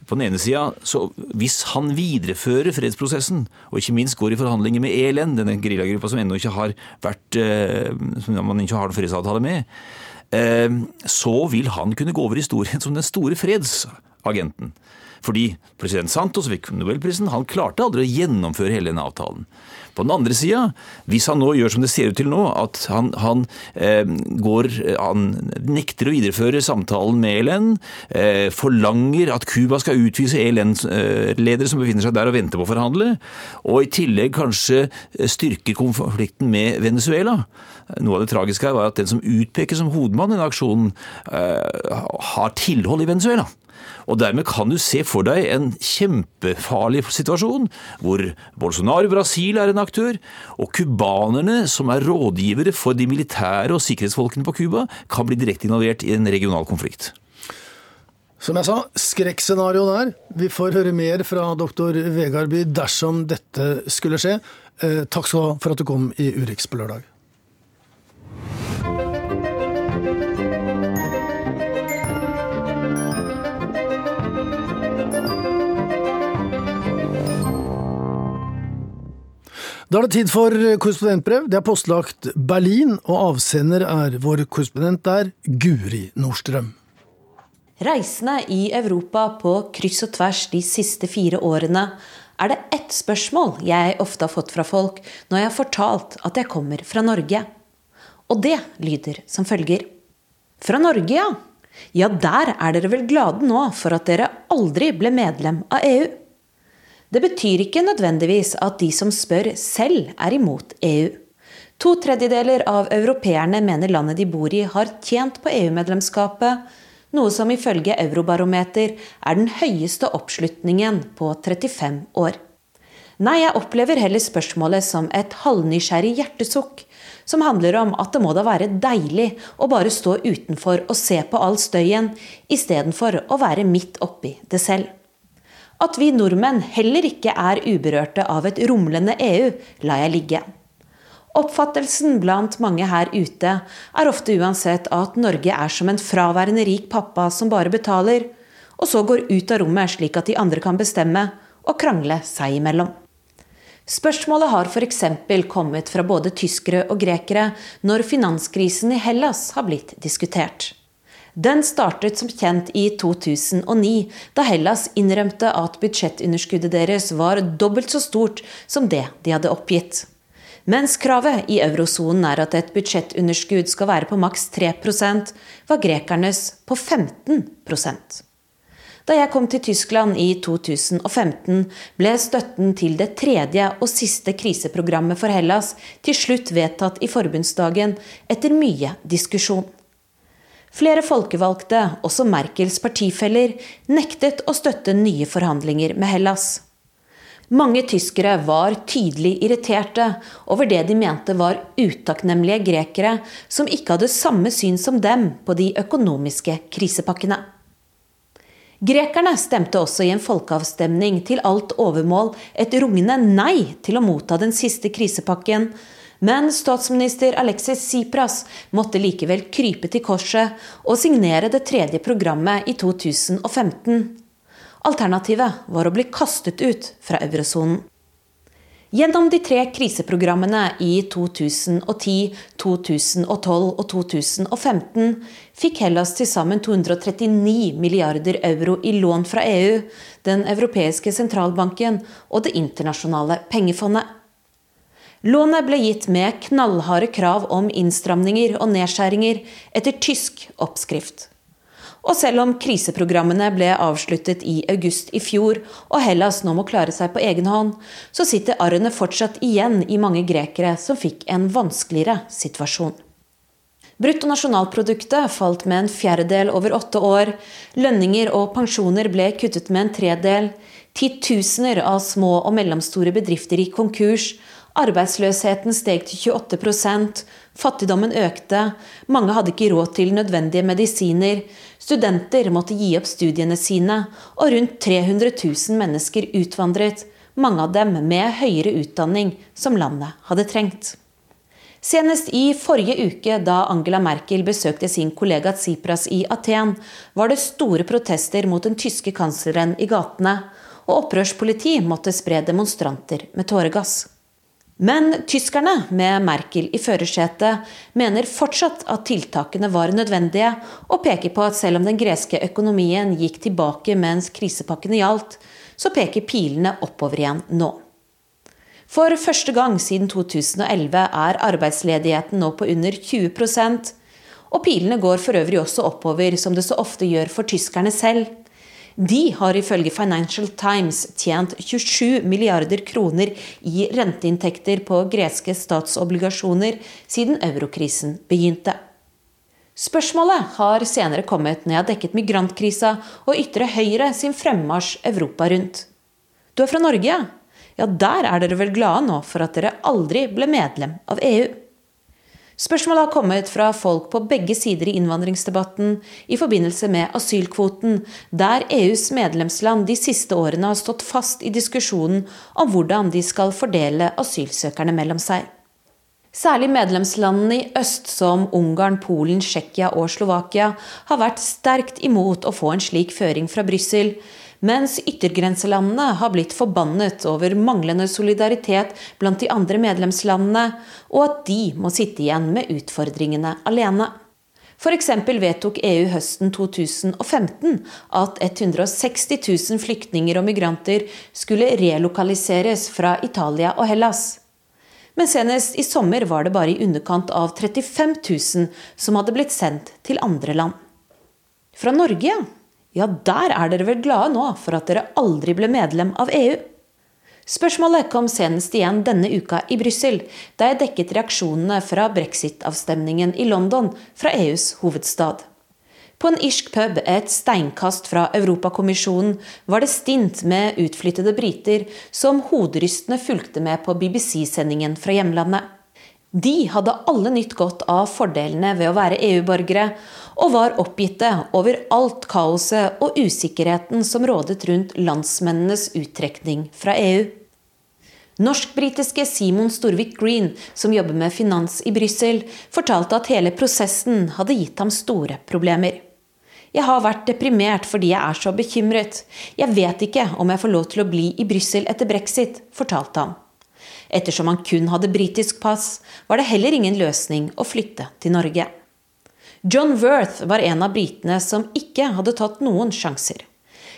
[SPEAKER 10] På den ene sida, så hvis han viderefører fredsprosessen, og ikke minst går i forhandlinger med ELN, denne geriljagruppa som vært som man ikke har en fredsavtale med, så vil han kunne gå over historien som den store fredsagenten. Fordi president Santos fikk nobelprisen, han klarte aldri å gjennomføre hele denne avtalen. På den andre sida, hvis han nå gjør som det ser ut til nå, at han, han, eh, går, han nekter å videreføre samtalen med ELN, eh, forlanger at Cuba skal utvise ELN-ledere som befinner seg der og venter på å forhandle, og i tillegg kanskje styrker konflikten med Venezuela. Noe av det tragiske her var at den som utpekes som hovedmann i denne aksjonen, eh, har tilhold i Venezuela. Og Dermed kan du se for deg en kjempefarlig situasjon, hvor Bolsonaro Brasil er en aktør, og cubanerne, som er rådgivere for de militære og sikkerhetsfolkene på Cuba, kan bli direkte involvert i en regional konflikt.
[SPEAKER 1] Som jeg sa, skrekkscenario der. Vi får høre mer fra doktor Vegard dersom dette skulle skje. Eh, takk skal du ha for at du kom i Urix på lørdag. Da er det tid for korrespondentbrev. Det er postlagt Berlin, og avsender er vår korrespondent der, Guri Nordstrøm.
[SPEAKER 11] Reisende i Europa på kryss og tvers de siste fire årene er det ett spørsmål jeg ofte har fått fra folk når jeg har fortalt at jeg kommer fra Norge. Og det lyder som følger. Fra Norge, ja. Ja, der er dere vel glade nå for at dere aldri ble medlem av EU? Det betyr ikke nødvendigvis at de som spør selv er imot EU. To tredjedeler av europeerne mener landet de bor i har tjent på EU-medlemskapet, noe som ifølge Eurobarometer er den høyeste oppslutningen på 35 år. Nei, jeg opplever heller spørsmålet som et halvnysgjerrig hjertesukk, som handler om at det må da være deilig å bare stå utenfor og se på all støyen, istedenfor å være midt oppi det selv. At vi nordmenn heller ikke er uberørte av et rumlende EU, lar jeg ligge. Oppfattelsen blant mange her ute er ofte uansett at Norge er som en fraværende rik pappa som bare betaler, og så går ut av rommet slik at de andre kan bestemme og krangle seg imellom. Spørsmålet har f.eks. kommet fra både tyskere og grekere når finanskrisen i Hellas har blitt diskutert. Den startet som kjent i 2009, da Hellas innrømte at budsjettunderskuddet deres var dobbelt så stort som det de hadde oppgitt. Mens kravet i eurosonen er at et budsjettunderskudd skal være på maks 3% var grekernes på 15% Da jeg kom til Tyskland i 2015, ble støtten til det tredje og siste kriseprogrammet for Hellas til slutt vedtatt i forbundsdagen etter mye diskusjon. Flere folkevalgte, også Merkels partifeller, nektet å støtte nye forhandlinger med Hellas. Mange tyskere var tydelig irriterte over det de mente var utakknemlige grekere som ikke hadde samme syn som dem på de økonomiske krisepakkene. Grekerne stemte også i en folkeavstemning til alt overmål et rungende nei til å motta den siste krisepakken, men statsminister Alexis Tsipras måtte likevel krype til korset og signere det tredje programmet i 2015. Alternativet var å bli kastet ut fra eurosonen. Gjennom de tre kriseprogrammene i 2010, 2012 og 2015 fikk Hellas til sammen 239 milliarder euro i lån fra EU, Den europeiske sentralbanken og Det internasjonale pengefondet. Lånet ble gitt med knallharde krav om innstramninger og nedskjæringer etter tysk oppskrift. Og selv om kriseprogrammene ble avsluttet i august i fjor, og Hellas nå må klare seg på egen hånd, så sitter arrene fortsatt igjen i mange grekere som fikk en vanskeligere situasjon. Bruttonasjonalproduktet falt med en fjerdedel over åtte år, lønninger og pensjoner ble kuttet med en tredel, Titusener av små og mellomstore bedrifter gikk konkurs. Arbeidsløsheten steg til 28% fattigdommen økte, mange hadde ikke råd til nødvendige medisiner, studenter måtte gi opp studiene sine, og rundt 300 000 mennesker utvandret, mange av dem med høyere utdanning som landet hadde trengt. Senest i forrige uke, da Angela Merkel besøkte sin kollega Tsipras i Aten, var det store protester mot den tyske kansleren i gatene, og opprørspoliti måtte spre demonstranter med tåregass. Men tyskerne, med Merkel i førersetet, mener fortsatt at tiltakene var nødvendige, og peker på at selv om den greske økonomien gikk tilbake mens krisepakkene gjaldt, så peker pilene oppover igjen nå. For første gang siden 2011 er arbeidsledigheten nå på under 20% og pilene går for øvrig også oppover, som det så ofte gjør for tyskerne selv. De har ifølge Financial Times tjent 27 milliarder kroner i renteinntekter på greske statsobligasjoner siden eurokrisen begynte. Spørsmålet har senere kommet når jeg har dekket migrantkrisa og ytre høyre sin fremmarsj Europa rundt. Du er fra Norge? ja, Ja, der er dere vel glade nå for at dere aldri ble medlem av EU? Spørsmålet har kommet fra folk på begge sider i innvandringsdebatten i forbindelse med asylkvoten, der EUs medlemsland de siste årene har stått fast i diskusjonen om hvordan de skal fordele asylsøkerne mellom seg. Særlig medlemslandene i øst, som Ungarn, Polen, Tsjekkia og Slovakia, har vært sterkt imot å få en slik føring fra Brussel, mens yttergrenselandene har blitt forbannet over manglende solidaritet blant de andre medlemslandene, og at de må sitte igjen med utfordringene alene. F.eks. vedtok EU høsten 2015 at 160 000 flyktninger og migranter skulle relokaliseres fra Italia og Hellas. Men senest i sommer var det bare i underkant av 35 000 som hadde blitt sendt til andre land. Fra Norge, ja ja, der er dere vel glade nå for at dere aldri ble medlem av EU? Spørsmålet kom senest igjen denne uka i Brussel, da jeg dekket reaksjonene fra brexit-avstemningen i London fra EUs hovedstad. På en irsk pub et steinkast fra Europakommisjonen var det stint med utflyttede briter som hoderystende fulgte med på BBC-sendingen fra hjemlandet. De hadde alle nytt godt av fordelene ved å være EU-borgere, og var oppgitte over alt kaoset og usikkerheten som rådet rundt landsmennenes uttrekning fra EU. Norsk-britiske Simon Storvik Green, som jobber med finans i Brussel, fortalte at hele prosessen hadde gitt ham store problemer. Jeg har vært deprimert fordi jeg er så bekymret. Jeg vet ikke om jeg får lov til å bli i Brussel etter brexit, fortalte han. Ettersom han kun hadde britisk pass, var det heller ingen løsning å flytte til Norge. John Worth var en av britene som ikke hadde tatt noen sjanser.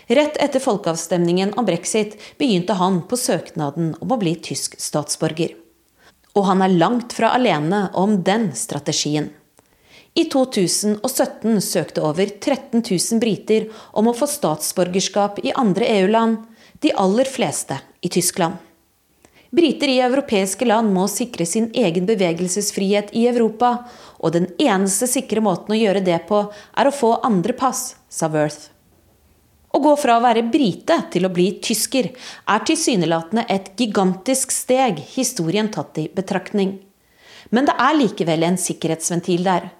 [SPEAKER 11] Rett etter folkeavstemningen om brexit begynte han på søknaden om å bli tysk statsborger. Og han er langt fra alene om den strategien. I 2017 søkte over 13 000 briter om å få statsborgerskap i andre EU-land, de aller fleste i Tyskland. Briter i europeiske land må sikre sin egen bevegelsesfrihet i Europa, og den eneste sikre måten å gjøre det på, er å få andre pass, sa Worth. Å gå fra å være brite til å bli tysker er tilsynelatende et gigantisk steg, historien tatt i betraktning. Men det er likevel en sikkerhetsventil der.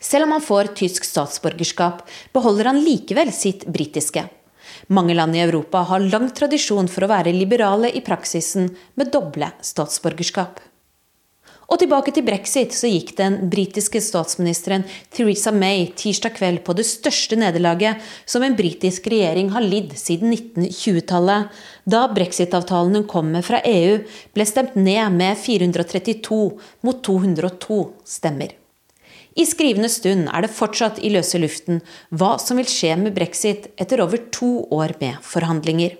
[SPEAKER 11] Selv om han får tysk statsborgerskap, beholder han likevel sitt britiske. Mange land i Europa har lang tradisjon for å være liberale i praksisen med doble statsborgerskap. Og tilbake til brexit, så gikk den britiske statsministeren Theresa May tirsdag kveld på det største nederlaget som en britisk regjering har lidd siden 1920-tallet, da brexit-avtalen hun kom med fra EU, ble stemt ned med 432 mot 202 stemmer. I skrivende stund er det fortsatt i løse luften hva som vil skje med brexit etter over to år med forhandlinger.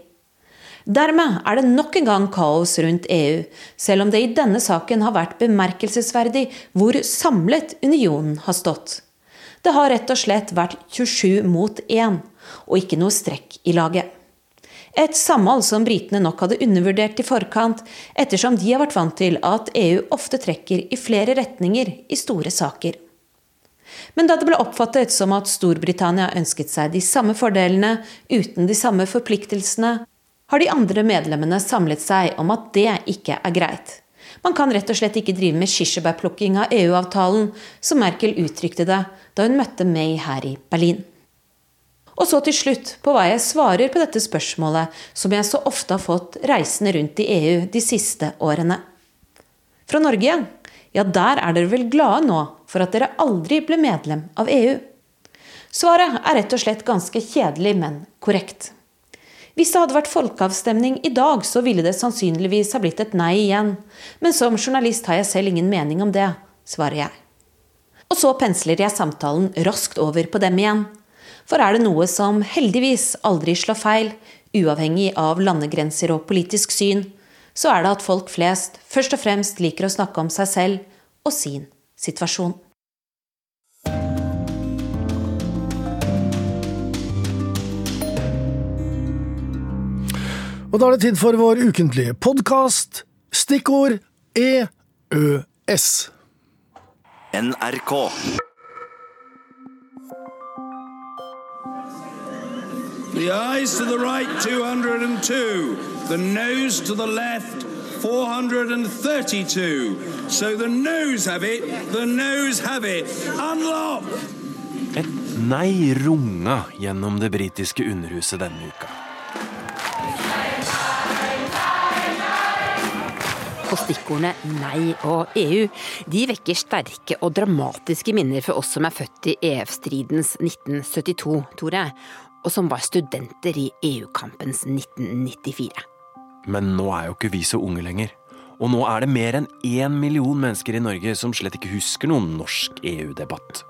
[SPEAKER 11] Dermed er det nok en gang kaos rundt EU, selv om det i denne saken har vært bemerkelsesverdig hvor samlet unionen har stått. Det har rett og slett vært 27 mot 1, og ikke noe strekk i laget. Et samhold som britene nok hadde undervurdert i forkant, ettersom de har vært vant til at EU ofte trekker i flere retninger i store saker. Men da det ble oppfattet som at Storbritannia ønsket seg de samme fordelene uten de samme forpliktelsene, har de andre medlemmene samlet seg om at det ikke er greit. Man kan rett og slett ikke drive med kirsebærplukking av EU-avtalen, som Merkel uttrykte det da hun møtte May her i Berlin. Og så til slutt på hva jeg svarer på dette spørsmålet som jeg så ofte har fått reisende rundt i EU de siste årene. Fra Norge, ja der er dere vel glade nå for at dere aldri ble medlem av EU? Svaret er rett og slett ganske kjedelig, men korrekt. Hvis det hadde vært folkeavstemning i dag, så ville det sannsynligvis ha blitt et nei igjen. Men som journalist har jeg selv ingen mening om det, svarer jeg. Og så pensler jeg samtalen raskt over på dem igjen. For er det noe som heldigvis aldri slår feil, uavhengig av landegrenser og politisk syn, så er det at folk flest først og fremst liker å snakke om seg selv og sin situasjon.
[SPEAKER 1] Og da er det tid for vår ukentlige podkast. Stikkord EØS. NRK.
[SPEAKER 12] The eyes to the right, 202. The nose to the left, 432. So the nose have it, the nose have it. Unlock!
[SPEAKER 13] Et nei runga gjennom det britiske underhuset denne uka.
[SPEAKER 14] Og stikkordene nei og EU, de vekker sterke og dramatiske minner for oss som er født i EF-stridens 1972, Tore, og som var studenter i EU-kampens 1994.
[SPEAKER 13] Men nå er jo ikke vi så unge lenger. Og nå er det mer enn én million mennesker i Norge som slett ikke husker noen norsk EU-debatt.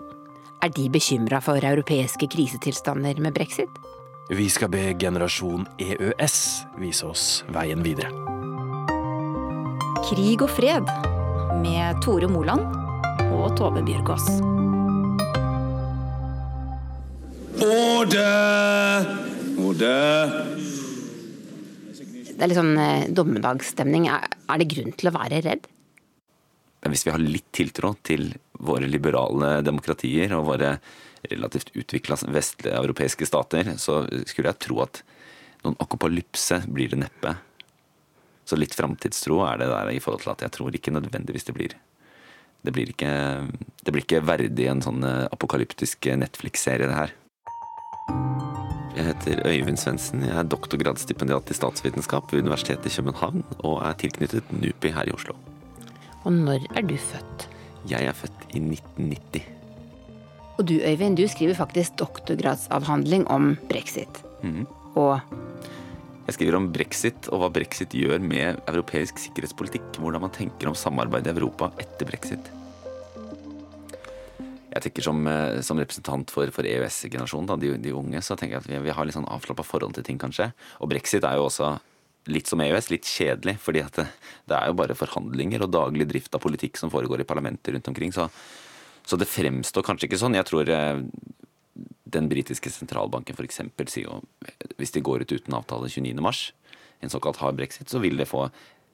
[SPEAKER 14] Er de bekymra for europeiske krisetilstander med brexit?
[SPEAKER 13] Vi skal be generasjon EØS vise oss veien videre.
[SPEAKER 14] Krig og fred med Tore Moland og Tove Bjørgaas.
[SPEAKER 12] Order! Order!
[SPEAKER 14] Det er litt sånn eh, dommedagsstemning. Er det grunn til å være redd?
[SPEAKER 15] Men hvis vi har litt tiltro til våre liberale demokratier og våre relativt utvikla vestlige europeiske stater, så skulle jeg tro at noen akopalypse blir det neppe. Så litt framtidstro er det der i forhold til at jeg tror ikke nødvendigvis det blir Det blir ikke, det blir ikke verdig en sånn eh, apokalyptisk Netflix-serie, det her. Jeg heter Øyvind Svendsen. Jeg er doktorgradsstipendiat i statsvitenskap ved Universitetet i København og er tilknyttet NUPI her i Oslo.
[SPEAKER 14] Og når er du født?
[SPEAKER 15] Jeg er født i 1990.
[SPEAKER 14] Og du Øyvind, du skriver faktisk doktorgradsavhandling om brexit. Mm. Og
[SPEAKER 15] jeg skriver om brexit og hva brexit gjør med europeisk sikkerhetspolitikk. Hvordan man tenker om samarbeid i Europa etter brexit. Jeg tenker Som, eh, som representant for, for EØS-generasjonen, de, de, unge, så tenker jeg at vi, vi har litt sånn avslappa forhold til ting, kanskje. Og brexit er jo også litt som EØS, litt kjedelig. fordi det, det, er jo bare forhandlinger og daglig drift av politikk som foregår i parlamentet rundt omkring. Så, så det fremstår kanskje ikke sånn. Jeg tror eh, den britiske sentralbanken f.eks. sier jo hvis de går ut uten avtale 29.3, en såkalt hard brexit, så vil det få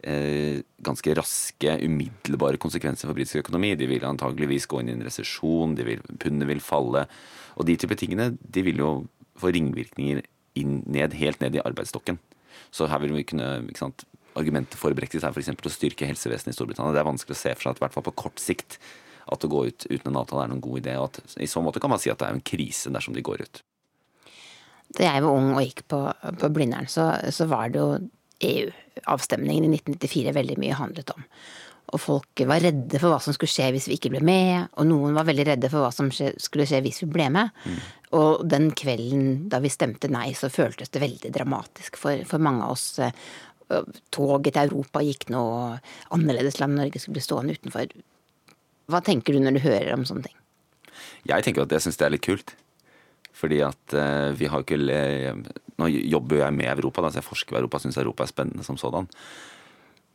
[SPEAKER 15] eh, ganske raske, umiddelbare konsekvenser for britisk økonomi. De vil antageligvis gå inn i en resesjon, pundet vil falle. Og de type tingene de vil jo få ringvirkninger inn, ned, helt ned i arbeidsstokken. Så her vil vi kunne ikke sant, Argumentet for brexit er f.eks. å styrke helsevesenet i Storbritannia. Det er vanskelig å se for seg at i hvert fall på kort sikt at å gå ut uten en avtale er noen god idé. og at I så måte kan man si at det er en krise dersom de går ut.
[SPEAKER 14] Da jeg var ung og gikk på, på Blindern, så, så var det jo EU-avstemningen i 1994 veldig mye handlet om. Og folk var redde for hva som skulle skje hvis vi ikke ble med, og noen var veldig redde for hva som skulle skje hvis vi ble med. Mm. Og den kvelden da vi stemte nei, så føltes det veldig dramatisk for, for mange av oss. Toget til Europa gikk nå, annerledes land Norge skulle bli stående utenfor. Hva tenker du når du hører om sånne ting?
[SPEAKER 15] Jeg tenker at jeg syns det er litt kult. Fordi at uh, vi har ikke Nå jobber jeg med Europa, da, så jeg forsker i Europa, syns Europa er spennende som sådan.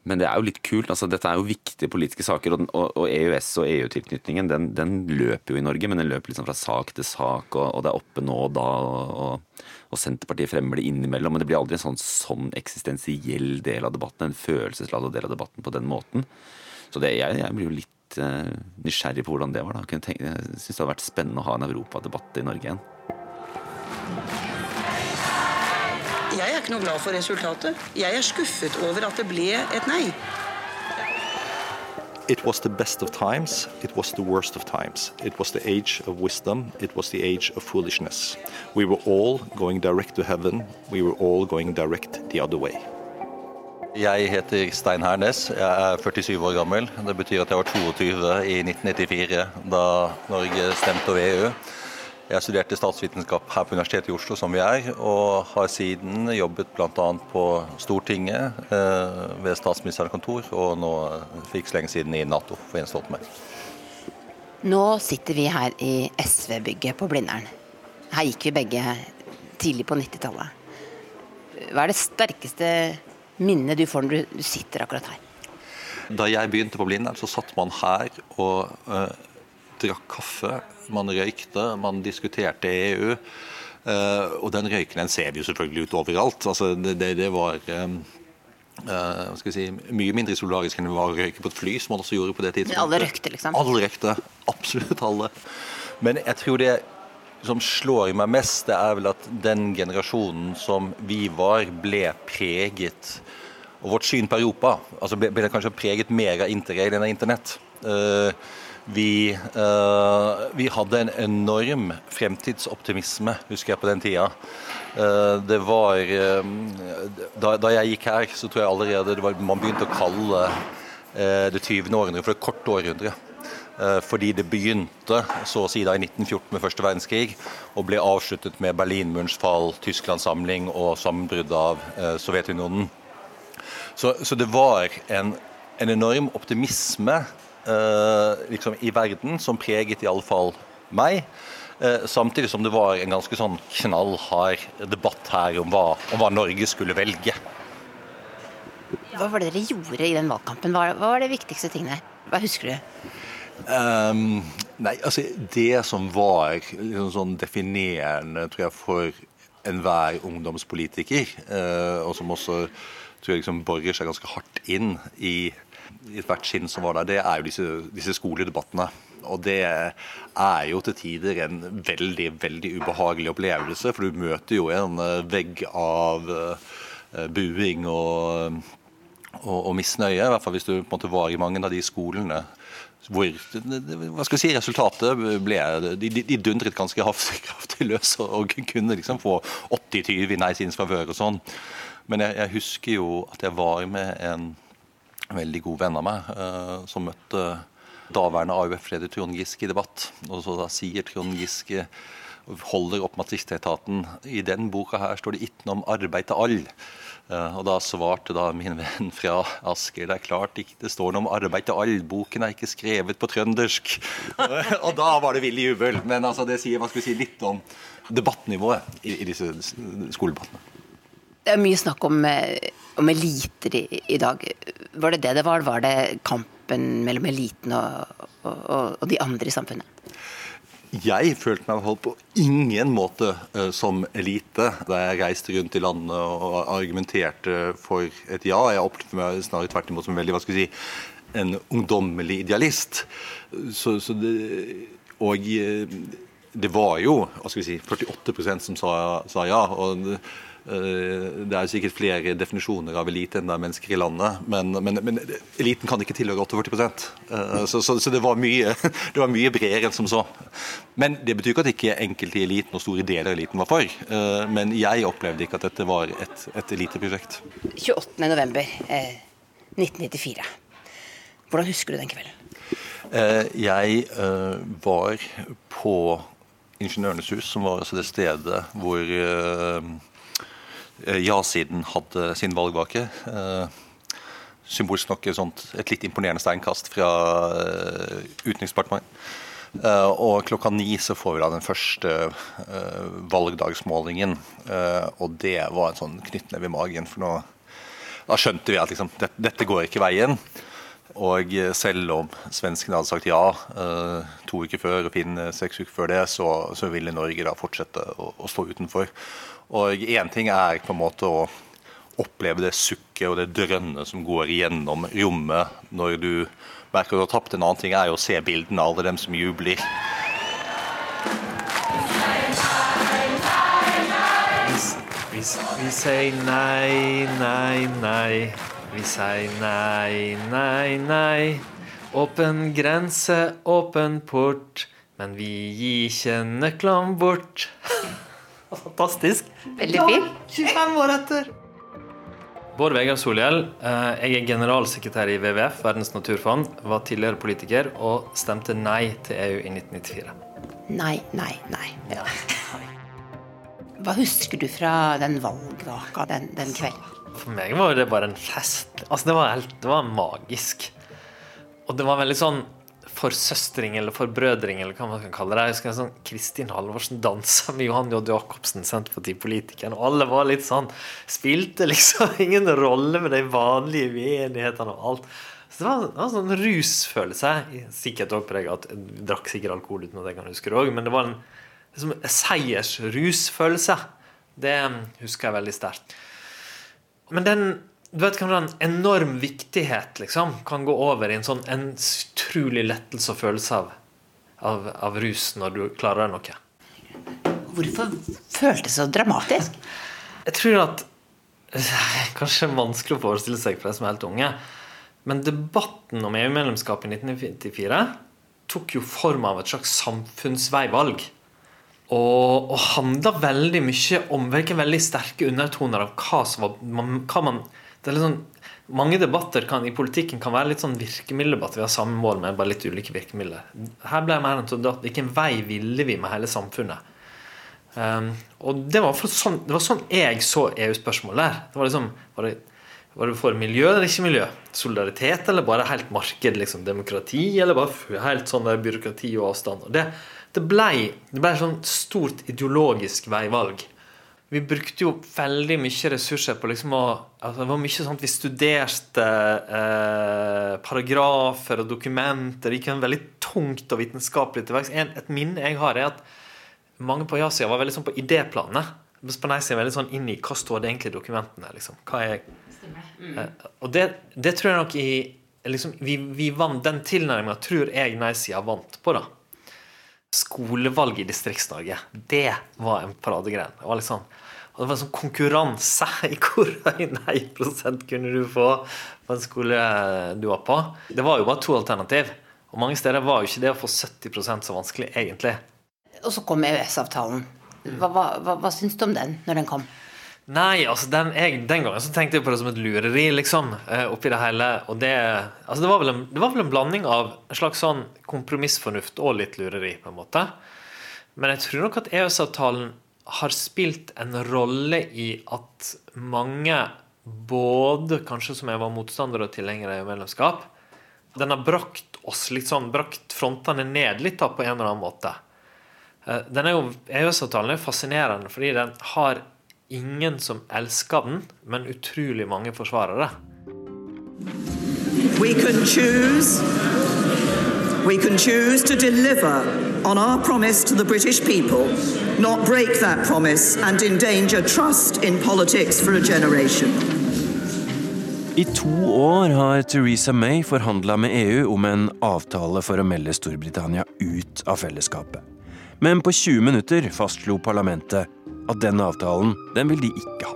[SPEAKER 15] Men det er jo litt kult. altså Dette er jo viktige politiske saker. Og, og, og EØS og EU-tilknytningen den, den, løper jo i Norge, men den løper liksom fra sak til sak. Og, og det er oppe nå og da. Og, Senterpartiet fremmer det innimellom. Men det blir aldri en sånn, sånn eksistensiell del av debatten. En følelsesladet del av debatten på den måten. Så det, jeg, jeg blir jo litt uh, nysgjerrig på hvordan det var. Da. Jeg, tenke, jeg syns det hadde vært spennende å ha en europadebatt i Norge igjen.
[SPEAKER 16] Jeg er ikke noe glad for resultatet. Jeg er skuffet over at det ble et nei.
[SPEAKER 17] It was the best of times, it was the worst of times. It was the age of wisdom, it was the age of foolishness. We were all going direct to heaven, we were all going direct the other way.
[SPEAKER 18] Jeg heter Stein Hernes, jeg er 47 år gammel. Det betyr at jeg var 22 i 1994 da Norge stemte over EU. Jeg studerte statsvitenskap her på Universitetet i Oslo, som vi er, og har siden jobbet bl.a. på Stortinget eh, ved statsministerens kontor, og nå for ikke så lenge siden i Nato for Jens Stoltenberg.
[SPEAKER 14] Nå sitter vi her i SV-bygget på Blindern. Her gikk vi begge tidlig på 90-tallet. Hva er det sterkeste minnet du får når du sitter akkurat her?
[SPEAKER 18] Da jeg begynte på Blindern, så satt man her og uh, drakk kaffe man røykte, man diskuterte EU. Uh, og den røyken den ser vi jo selvfølgelig ut overalt. Altså, det, det, var uh, si, mye mindre solidarisk enn det var å røyke på et fly, som man også gjorde på det tidspunktet.
[SPEAKER 14] alle røykte, liksom?
[SPEAKER 18] Alle røykte. Absolutt alle. Men jeg tror det som slår meg mest, det er vel at den generasjonen som vi var, ble preget Og vårt syn på Europa altså ble, ble kanskje preget mer av interrail enn av internett. Uh, vi, uh, vi, hadde en enorm fremtidsoptimisme, husker jeg på den tida. Uh, det var uh, da, da, jeg gikk her, så tror jeg allerede var, man begynte å kalle det 20. århundre for det korte århundret. Fordi det begynte så å si da i 1914 med første verdenskrig og ble avsluttet med Berlinmurens fall, Tysklands samling og sammenbruddet av Sovjetunionen. Så, så, det var en, en enorm optimisme Eh, liksom, i verden som preget i alle fall meg. Eh, samtidig som det var en ganske sånn knallhard debatt her om hva, om hva Norge skulle velge.
[SPEAKER 14] Hva var det dere gjorde i den valgkampen? Hva, var det viktigste tingene? Hva husker du?
[SPEAKER 18] Um, nei, altså Det som var liksom sånn definerende tror jeg, for enhver ungdomspolitiker, uh, og som også tror jeg liksom borer seg ganske hardt inn i i hvert skinn som var der, det er jo disse, disse skoledebattene. Og det er jo til tider en veldig, veldig ubehagelig opplevelse, for du møter jo en eh, vegg av uh, buing og, og, og, misnøye. I hvert fall hvis du på en måte var i mange av de skolene hvor hva skal jeg si, resultatet ble De, de, de dundret ganske kraftig løs og kunne liksom få 80-20 i nei sin favør og sånn. Men jeg, jeg husker jo at jeg var med en veldig god venn av meg, eh, som møtte daværende AUF-leder Trond Giske i debatt. Og så da sier Trond Giske holder opp Matrikketaten. I den boka her står det ikke noe om arbeid til alle. Uh, og da svarte da min venn fra Asker det er klart ikke det står noe om arbeid til alle. Boken er ikke skrevet på trøndersk. og da var det vill jubel. Men altså, det sier hva skal vi si, litt om debattnivået i, i disse skoledebattene.
[SPEAKER 14] Det er mye snakk om, eh, om eliter i, i, dag. Var det det det var? Var det kampen mellom eliten og, og, og de andre i samfunnet?
[SPEAKER 18] Jeg følte meg holdt på ingen måte uh, som elite da jeg reiste rundt i landet og argumenterte for et ja. Jeg opplevde meg snarere tvert imot som veldig, hva skal vi si, en ungdommelig idealist. Så, så det, og eh, det var jo hva skal vi si, 48% som sa, sa ja. og Eh, det er sikkert flere definisjoner av elite enn det er mennesker i landet, men, men, men eliten kan ikke tilhøre 48 eh, så, så, så det, var mye, det, var mye, bredere enn som så. Men det betyr ikke at ikke enkelte i eliten og store deler av eliten var for. Eh, men jeg opplevde ikke at dette var et, et eliteprosjekt.
[SPEAKER 14] 28.11.1994. Hvordan husker du den kvelden?
[SPEAKER 18] Jeg var på Ingeniørenes hus, som var altså det stedet hvor Eh, ja-siden hadde sin valgvake. Eh, symbolsk nok et, et litt imponerende steinkast fra eh, Utenriksdepartementet. Og klokka ni så får vi da den første valgdagsmålingen. Og det var en sånn knyttneve i magen, for nå da skjønte vi at liksom, dette, går ikke veien. Og selv om svenskene hadde sagt ja to uker før og Finn seks uker før det, så, så ville Norge da fortsette å, å stå utenfor. Og én ting er på en måte å oppleve det sukket og det drønnet som går gjennom rommet når du merker du har tapt. En annen ting er jo å se bildene av alle dem som jubler.
[SPEAKER 19] Vi, vi sier nei, nei, nei. Vi sier nei, nei, nei. Åpen grense, åpen port. Men vi gir ikke nøklene bort. Fantastisk.
[SPEAKER 14] Veldig fint.
[SPEAKER 19] 25 år etter. Bård Vegar Solhjell, eh, jeg er generalsekretær i WWF, Verdens naturfond, var tidligere politiker og stemte nei til EU i 1994.
[SPEAKER 14] Nei, nei, nei. Ja. Hva husker du fra den valgvaka den, den kvelden?
[SPEAKER 19] For meg var det bare en fest. Altså, det var helt det var magisk. Og det var veldig sånn forsøstring eller forbrødring, eller hva man kan kalle det. Jeg husker en sånn, Kristin Halvorsen dansa med Johan J. Jacobsen, Senterpartipolitikeren, og alle var litt sånn Spilte liksom ingen rolle med de vanlige uenighetene og alt. Så det var, det var en sånn rusfølelse. Sikkert òg prega at jeg drakk sikkert alkohol uten at jeg kan huske det òg, men det var en liksom, seiersrusfølelse. Det husker jeg veldig sterkt. Men den du vet kanskje en enorm viktighet liksom, kan gå over i en sånn en utrolig lettelse og følelse av, av, av rus når du klarer noe.
[SPEAKER 14] Hvorfor føltes det så dramatisk?
[SPEAKER 19] Jeg tror at Kanskje vanskelig å forestille seg for de som er helt unge. Men debatten om EU-medlemskap i 1994 tok jo form av et slags samfunnsveivalg. Og, og handla veldig mye om veldig sterke undertoner av hva som var hva man, det er litt sånn, Mange debatter kan, i politikken kan være litt sånn virkemiddeldebatt. Vi har samme mål, med bare litt ulike virkemidler. Her ble jeg mer enn debatt. Hvilken vei ville vi med hele samfunnet? Um, og det var, sånn, det var, sånn, jeg så EU-spørsmålet der. Det var liksom var det, var det, for miljø eller ikke miljø? Solidaritet eller bare helt marked? Liksom, demokrati eller bare helt sånn der byråkrati og avstand? Og det, det ble, det ble et sånn stort ideologisk veivalg vi brukte jo veldig mye ressurser på liksom å altså Det var mye sånn at vi studerte eh, paragrafer og dokumenter. Det gikk veldig tungt og vitenskapelig til verks. Et minne jeg har, er at mange på ja-sida var veldig sånn på idéplanet. På nei-sida veldig sånn inn i hva står det egentlig i dokumentene. liksom. Hva er mm. eh, Og det, det, tror jeg nok i liksom, vi, vi vant, Den tilnærminga tror jeg nei-sida vant på. da skolevalg i Distrikts-Norge, det var en paradegrein. Det var liksom og det var sånn konkurranse i hvor høy nei-prosent kunne du få på en skole du var på. Det var jo bare to alternativ. Og mange steder var jo ikke det å få 70% så vanskelig, egentlig.
[SPEAKER 14] Og så kom EØS-avtalen. Hva, hva, hva, hva syns du om den når den kom?
[SPEAKER 19] Nei, altså den, jeg, den, gangen så tenkte jeg på det som et lureri, liksom. Eh, oppi det hele. Og det, altså det, var en, det, var vel en, blanding av en slags sånn kompromissfornuft og litt lureri, på en måte. Men jeg tror nok at EØS-avtalen har spilt en rolle i at mange, både kanskje som jeg var motstander og tilhenger av medlemskap, den har brakt oss litt sånn, brakt frontene ned litt da, på en eller annen måte. Eh, den er jo, EØS-avtalen er fascinerende fordi den har ingen som elsker den, men utrolig mange forsvarere. We can choose. We can choose to deliver on our promise to the British people, not break that promise and endanger trust in politics for a generation.
[SPEAKER 13] I to år har Theresa May forhandla med EU om en avtale for å melde Storbritannia ut av fellesskapet. Men på 20 minutter fastslo parlamentet at den avtalen, den vil de ikke ha.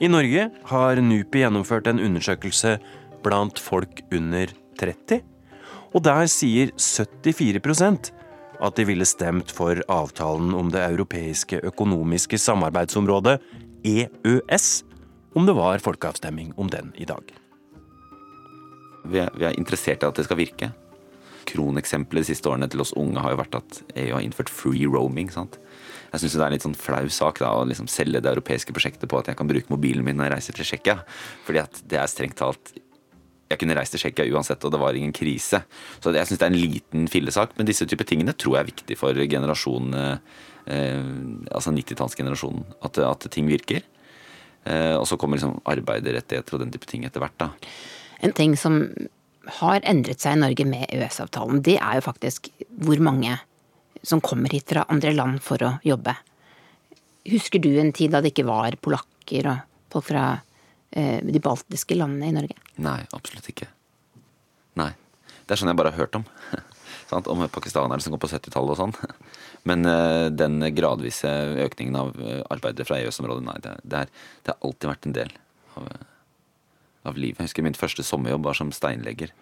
[SPEAKER 13] I Norge har NUPI gjennomført en undersøkelse blant folk under 30, og der sier 74 at de ville stemt for avtalen om det europeiske økonomiske samarbeidsområdet, EØS, om det var folkeavstemning om den i dag.
[SPEAKER 15] Vi er, vi er interessert i at det skal virke kroneksempelet de siste årene til oss unge har jo vært at EU har innført free roaming. sant? Jeg syns det er en litt sånn flau sak da, å liksom selge det europeiske prosjektet på at jeg kan bruke mobilen min når jeg reiser til Tsjekkia. Fordi at det er strengt talt Jeg kunne reist til Tsjekkia uansett, og det var ingen krise. Så jeg syns det er en liten fillesak. Men disse typer tingene tror jeg er viktig for generasjonene eh, Altså 90-tallsgenerasjonen. At, at, ting virker. Eh, og så kommer liksom arbeiderrettigheter og den type ting etter hvert. da.
[SPEAKER 14] En ting som har endret seg i Norge med EØS-avtalen, det er jo faktisk hvor mange som kommer hit fra andre land for å jobbe. Husker du en tid da det ikke var polakker og folk fra de baltiske landene i Norge?
[SPEAKER 15] Nei, absolutt ikke. Nei. Det er sånn jeg bare har hørt om. om pakistanere som går på 70-tallet og sånn. Men uh, den gradvise økningen av arbeidere fra EØS-området, nei, det, det, er, det, har alltid vært en del av, av livet. Jeg husker min første sommerjobb var som steinlegger.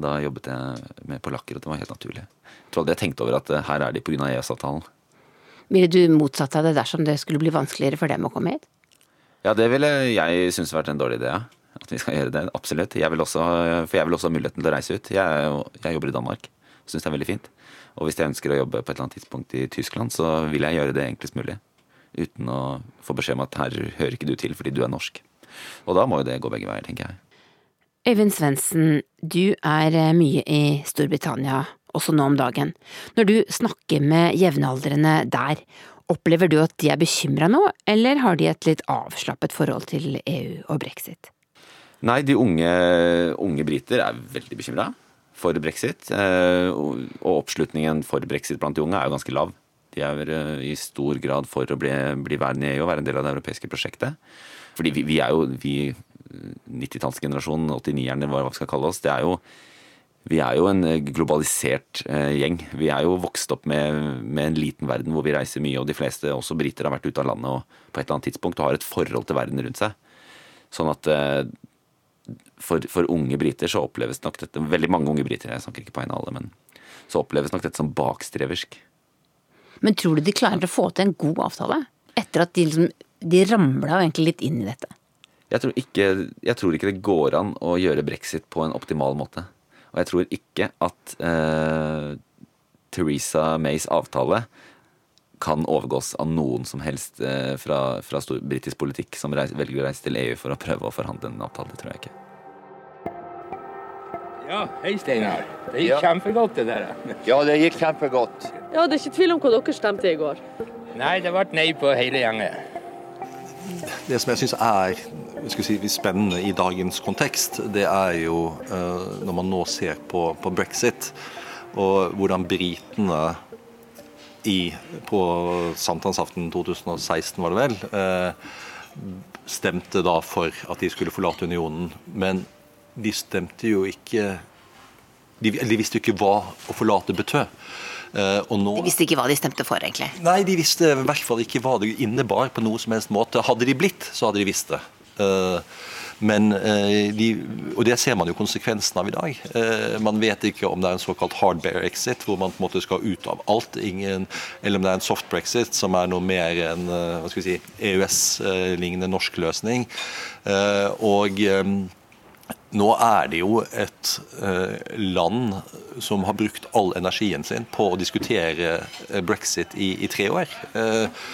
[SPEAKER 15] Da jobbet jeg med polakker, og det var helt naturlig. Jeg tror aldri jeg tenkte over at her er de pga. EØS-avtalen.
[SPEAKER 14] Ville du motsatt deg det dersom det skulle bli vanskeligere for dem å komme hit?
[SPEAKER 15] Ja, det ville jeg synes vært en dårlig idé. At vi skal gjøre det. Absolutt. Jeg vil også, for jeg vil også ha muligheten til å reise ut. Jeg, jeg jobber i Danmark. Syns det er veldig fint. Og hvis jeg ønsker å jobbe på et eller annet tidspunkt i Tyskland, så vil jeg gjøre det enklest mulig. Uten å få beskjed om at her hører ikke du til fordi du er norsk. Og da må jo det gå begge veier, tenker jeg.
[SPEAKER 14] Øyvind Svendsen, du er eh, mye i Storbritannia, også nå om dagen. Når du snakker med jevnaldrende der, opplever du at de er bekymra nå, eller har de et litt avslappet forhold til EU og brexit?
[SPEAKER 15] Nei, de unge, unge briter er veldig bekymra for brexit. Eh, og oppslutningen for brexit blant de unge er jo ganske lav. De er eh, i stor grad for å bli, bli værende i EU og være en del av det europeiske prosjektet. Fordi vi, vi er jo vi 90-tallsgenerasjonen, 89-erne, hva vi skal kalle oss, det er jo vi er jo en globalisert eh, gjeng. Vi er jo vokst opp med, med, en liten verden hvor vi reiser mye, og de fleste, også briter, har vært ute av landet og på et eller annet tidspunkt og har et forhold til verden rundt seg. Sånn at eh, for, for, unge briter så oppleves nok dette Veldig mange unge briter, jeg snakker ikke på en av alle, men så oppleves nok dette som bakstreversk.
[SPEAKER 14] Men tror du de klarer å få til en god avtale? Etter at de, liksom, de ramla egentlig litt inn i dette?
[SPEAKER 15] Jeg tror, ikke, jeg tror, ikke, det går an å gjøre brexit på en optimal måte. Og jeg tror ikke at eh, Theresa Mays avtale kan overgås av noen som helst eh, fra, fra britisk politikk som reis, velger å reise til EU for å prøve å forhandle en avtale. Det tror jeg ikke.
[SPEAKER 20] Ja, hei Steinar. Det gikk ja. kjempegodt, det der.
[SPEAKER 21] Ja, det gikk kjempegodt.
[SPEAKER 22] Ja, Det er ikke tvil om hva dere stemte i går.
[SPEAKER 20] Nei, det ble nei på hele gjengen.
[SPEAKER 18] Det som jeg syns er si, spennende i dagens kontekst, det er jo uh, når man nå ser på, på brexit, og hvordan britene i, på sankthansaften 2016, var det vel, uh, stemte da for at de skulle forlate unionen. Men de stemte jo ikke de, de visste jo ikke hva å forlate betød.
[SPEAKER 14] Uh, nå, de visste ikke hva de stemte for, egentlig?
[SPEAKER 18] Nei, de visste i hvert fall ikke hva det innebar på noe som helst måte. Hadde de blitt, så hadde de visst det. Uh, men uh, de, Og det ser man jo konsekvensen av i dag. man vet ikke om det er en såkalt hard bear exit, hvor man på en måte skal ut av alt, ingen, eller om det er en soft brexit, som er noe mer enn hva skal vi si, EØS-lignende norsk løsning. og nå er det jo et eh, land som har brukt all energien sin på å diskutere eh, brexit i, i tre år. Eh,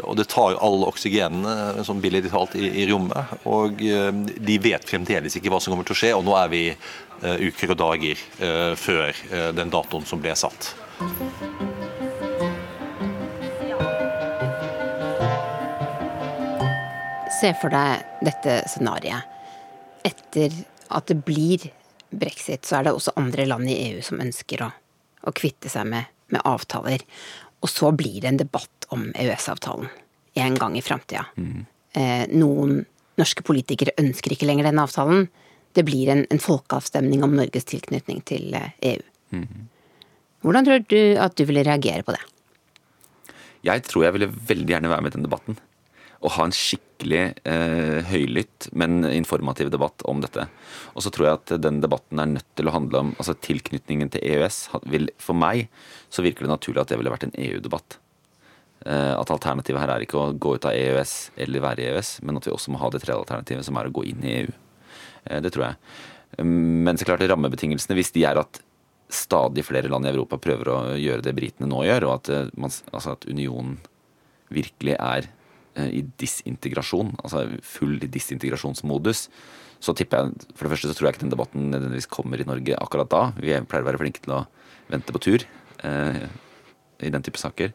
[SPEAKER 18] og det tar all oksygenen sånn billig talt i, i, rommet. Og de vet fremdeles ikke hva som kommer til å skje, og nå er vi uker og dager før den datoen som ble satt.
[SPEAKER 14] Se for deg dette scenarioet etter at det blir brexit, så er det også andre land i EU som ønsker å, å kvitte seg med, med, avtaler. Og så blir det en debatt om EØS-avtalen en gang i framtida. Mm. Eh, noen norske politikere ønsker ikke lenger denne avtalen. Det blir en, en folkeavstemning om Norges tilknytning til EU. Eh, e mm. Hvordan tror du at du ville reagere på det?
[SPEAKER 15] Jeg tror jeg ville veldig gjerne være med i den debatten Og ha en skikkelig eh, høylytt, men informativ debatt om dette. Og så tror jeg at den debatten er nødt til å handle om altså tilknytningen til EØS. Vil, for meg så virker det naturlig at det ville vært en EU-debatt. Eh, at alternativet her er ikke å gå ut av EØS eller være i EØS, men at vi også må ha det tredje alternativet, som er å gå inn i EU. Eh, det tror jeg. Men så klart rammebetingelsene, hvis de er at stadig flere land i Europa prøver å gjøre det britene nå gjør, og at, eh, man, altså at unionen virkelig er i disintegrasjon, altså full disintegrasjonsmodus, så tipper jeg For det første så tror jeg ikke den debatten nødvendigvis kommer i Norge akkurat da. Vi pleier å være flinke til å vente på tur eh, i den type saker.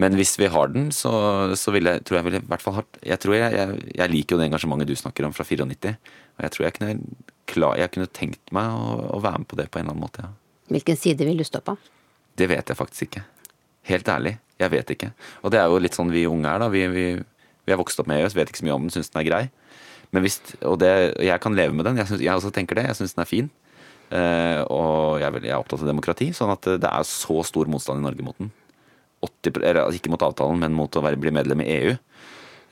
[SPEAKER 15] Men hvis vi har den, så, så vil jeg, tror jeg vil i hvert fall ha Jeg tror jeg, jeg, jeg, liker jo det engasjementet du snakker om fra 94. Og jeg tror jeg kunne, klar, jeg kunne tenkt meg å, å, være med på det på en eller annen måte. Ja.
[SPEAKER 14] Hvilken side vil du stå på?
[SPEAKER 15] Det vet jeg faktisk ikke. Helt ærlig. Jeg vet ikke. Og det er jo litt sånn vi unge er, da. Vi, vi, vi er vokst opp med EØS, vet ikke så mye om den, syns den er grei. Men hvis, og det, jeg kan leve med den. Jeg, synes, jeg også tenker det. Jeg syns den er fin. Uh, og jeg er, jeg er opptatt av demokrati, sånn at det er så stor motstand i Norge mot den. 80, eller, altså ikke mot avtalen, men mot å være, bli medlem i EU.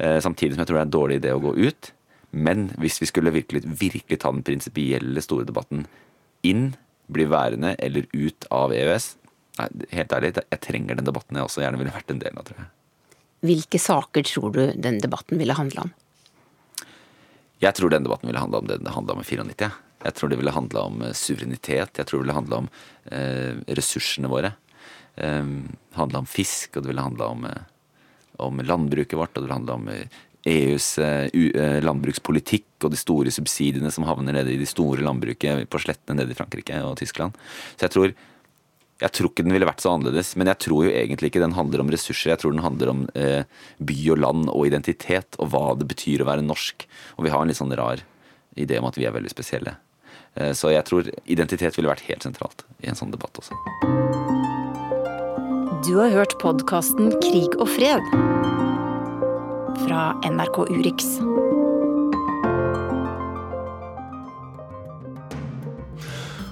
[SPEAKER 15] Uh, samtidig som jeg tror det er en dårlig idé å gå ut. Men hvis vi skulle virkelig, virkelig ta den prinsipielle store debatten inn, bli værende eller ut av EØS Nei, helt ærlig, jeg trenger den debatten jeg også gjerne ville vært en del av, tror jeg.
[SPEAKER 14] Hvilke saker tror du den debatten ville handle om?
[SPEAKER 15] Jeg tror den debatten ville handle om det det handla om i 94. Jeg tror det ville handla om eh, suverenitet. Jeg tror det ville handla om eh, ressursene våre. Eh, handla om fisk, og det ville handla om, eh, om landbruket vårt, og det ville handla om eh, EUs eh, landbrukspolitikk og de store subsidiene som havner nede i de store landbruket på slettene nede i Frankrike og Tyskland. Så jeg tror jeg tror ikke den ville vært så annerledes, men jeg tror jo egentlig ikke den handler om ressurser. Jeg tror den handler om eh, by og land og identitet, og hva det betyr å være norsk. Og vi har en litt sånn rar idé om at vi er veldig spesielle. Eh, så jeg tror identitet ville vært helt sentralt i en sånn debatt også.
[SPEAKER 23] Du har hørt podkasten Krig og fred fra NRK Urix.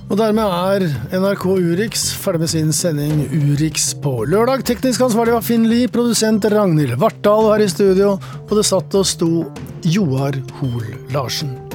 [SPEAKER 1] Og dermed er NRK Urix ferdig med sin sending Urix på lørdag. Teknisk ansvarlig var Finn Lie, produsent Ragnhild Vartdal her i studio, og det satt og sto Joar Hoel Larsen.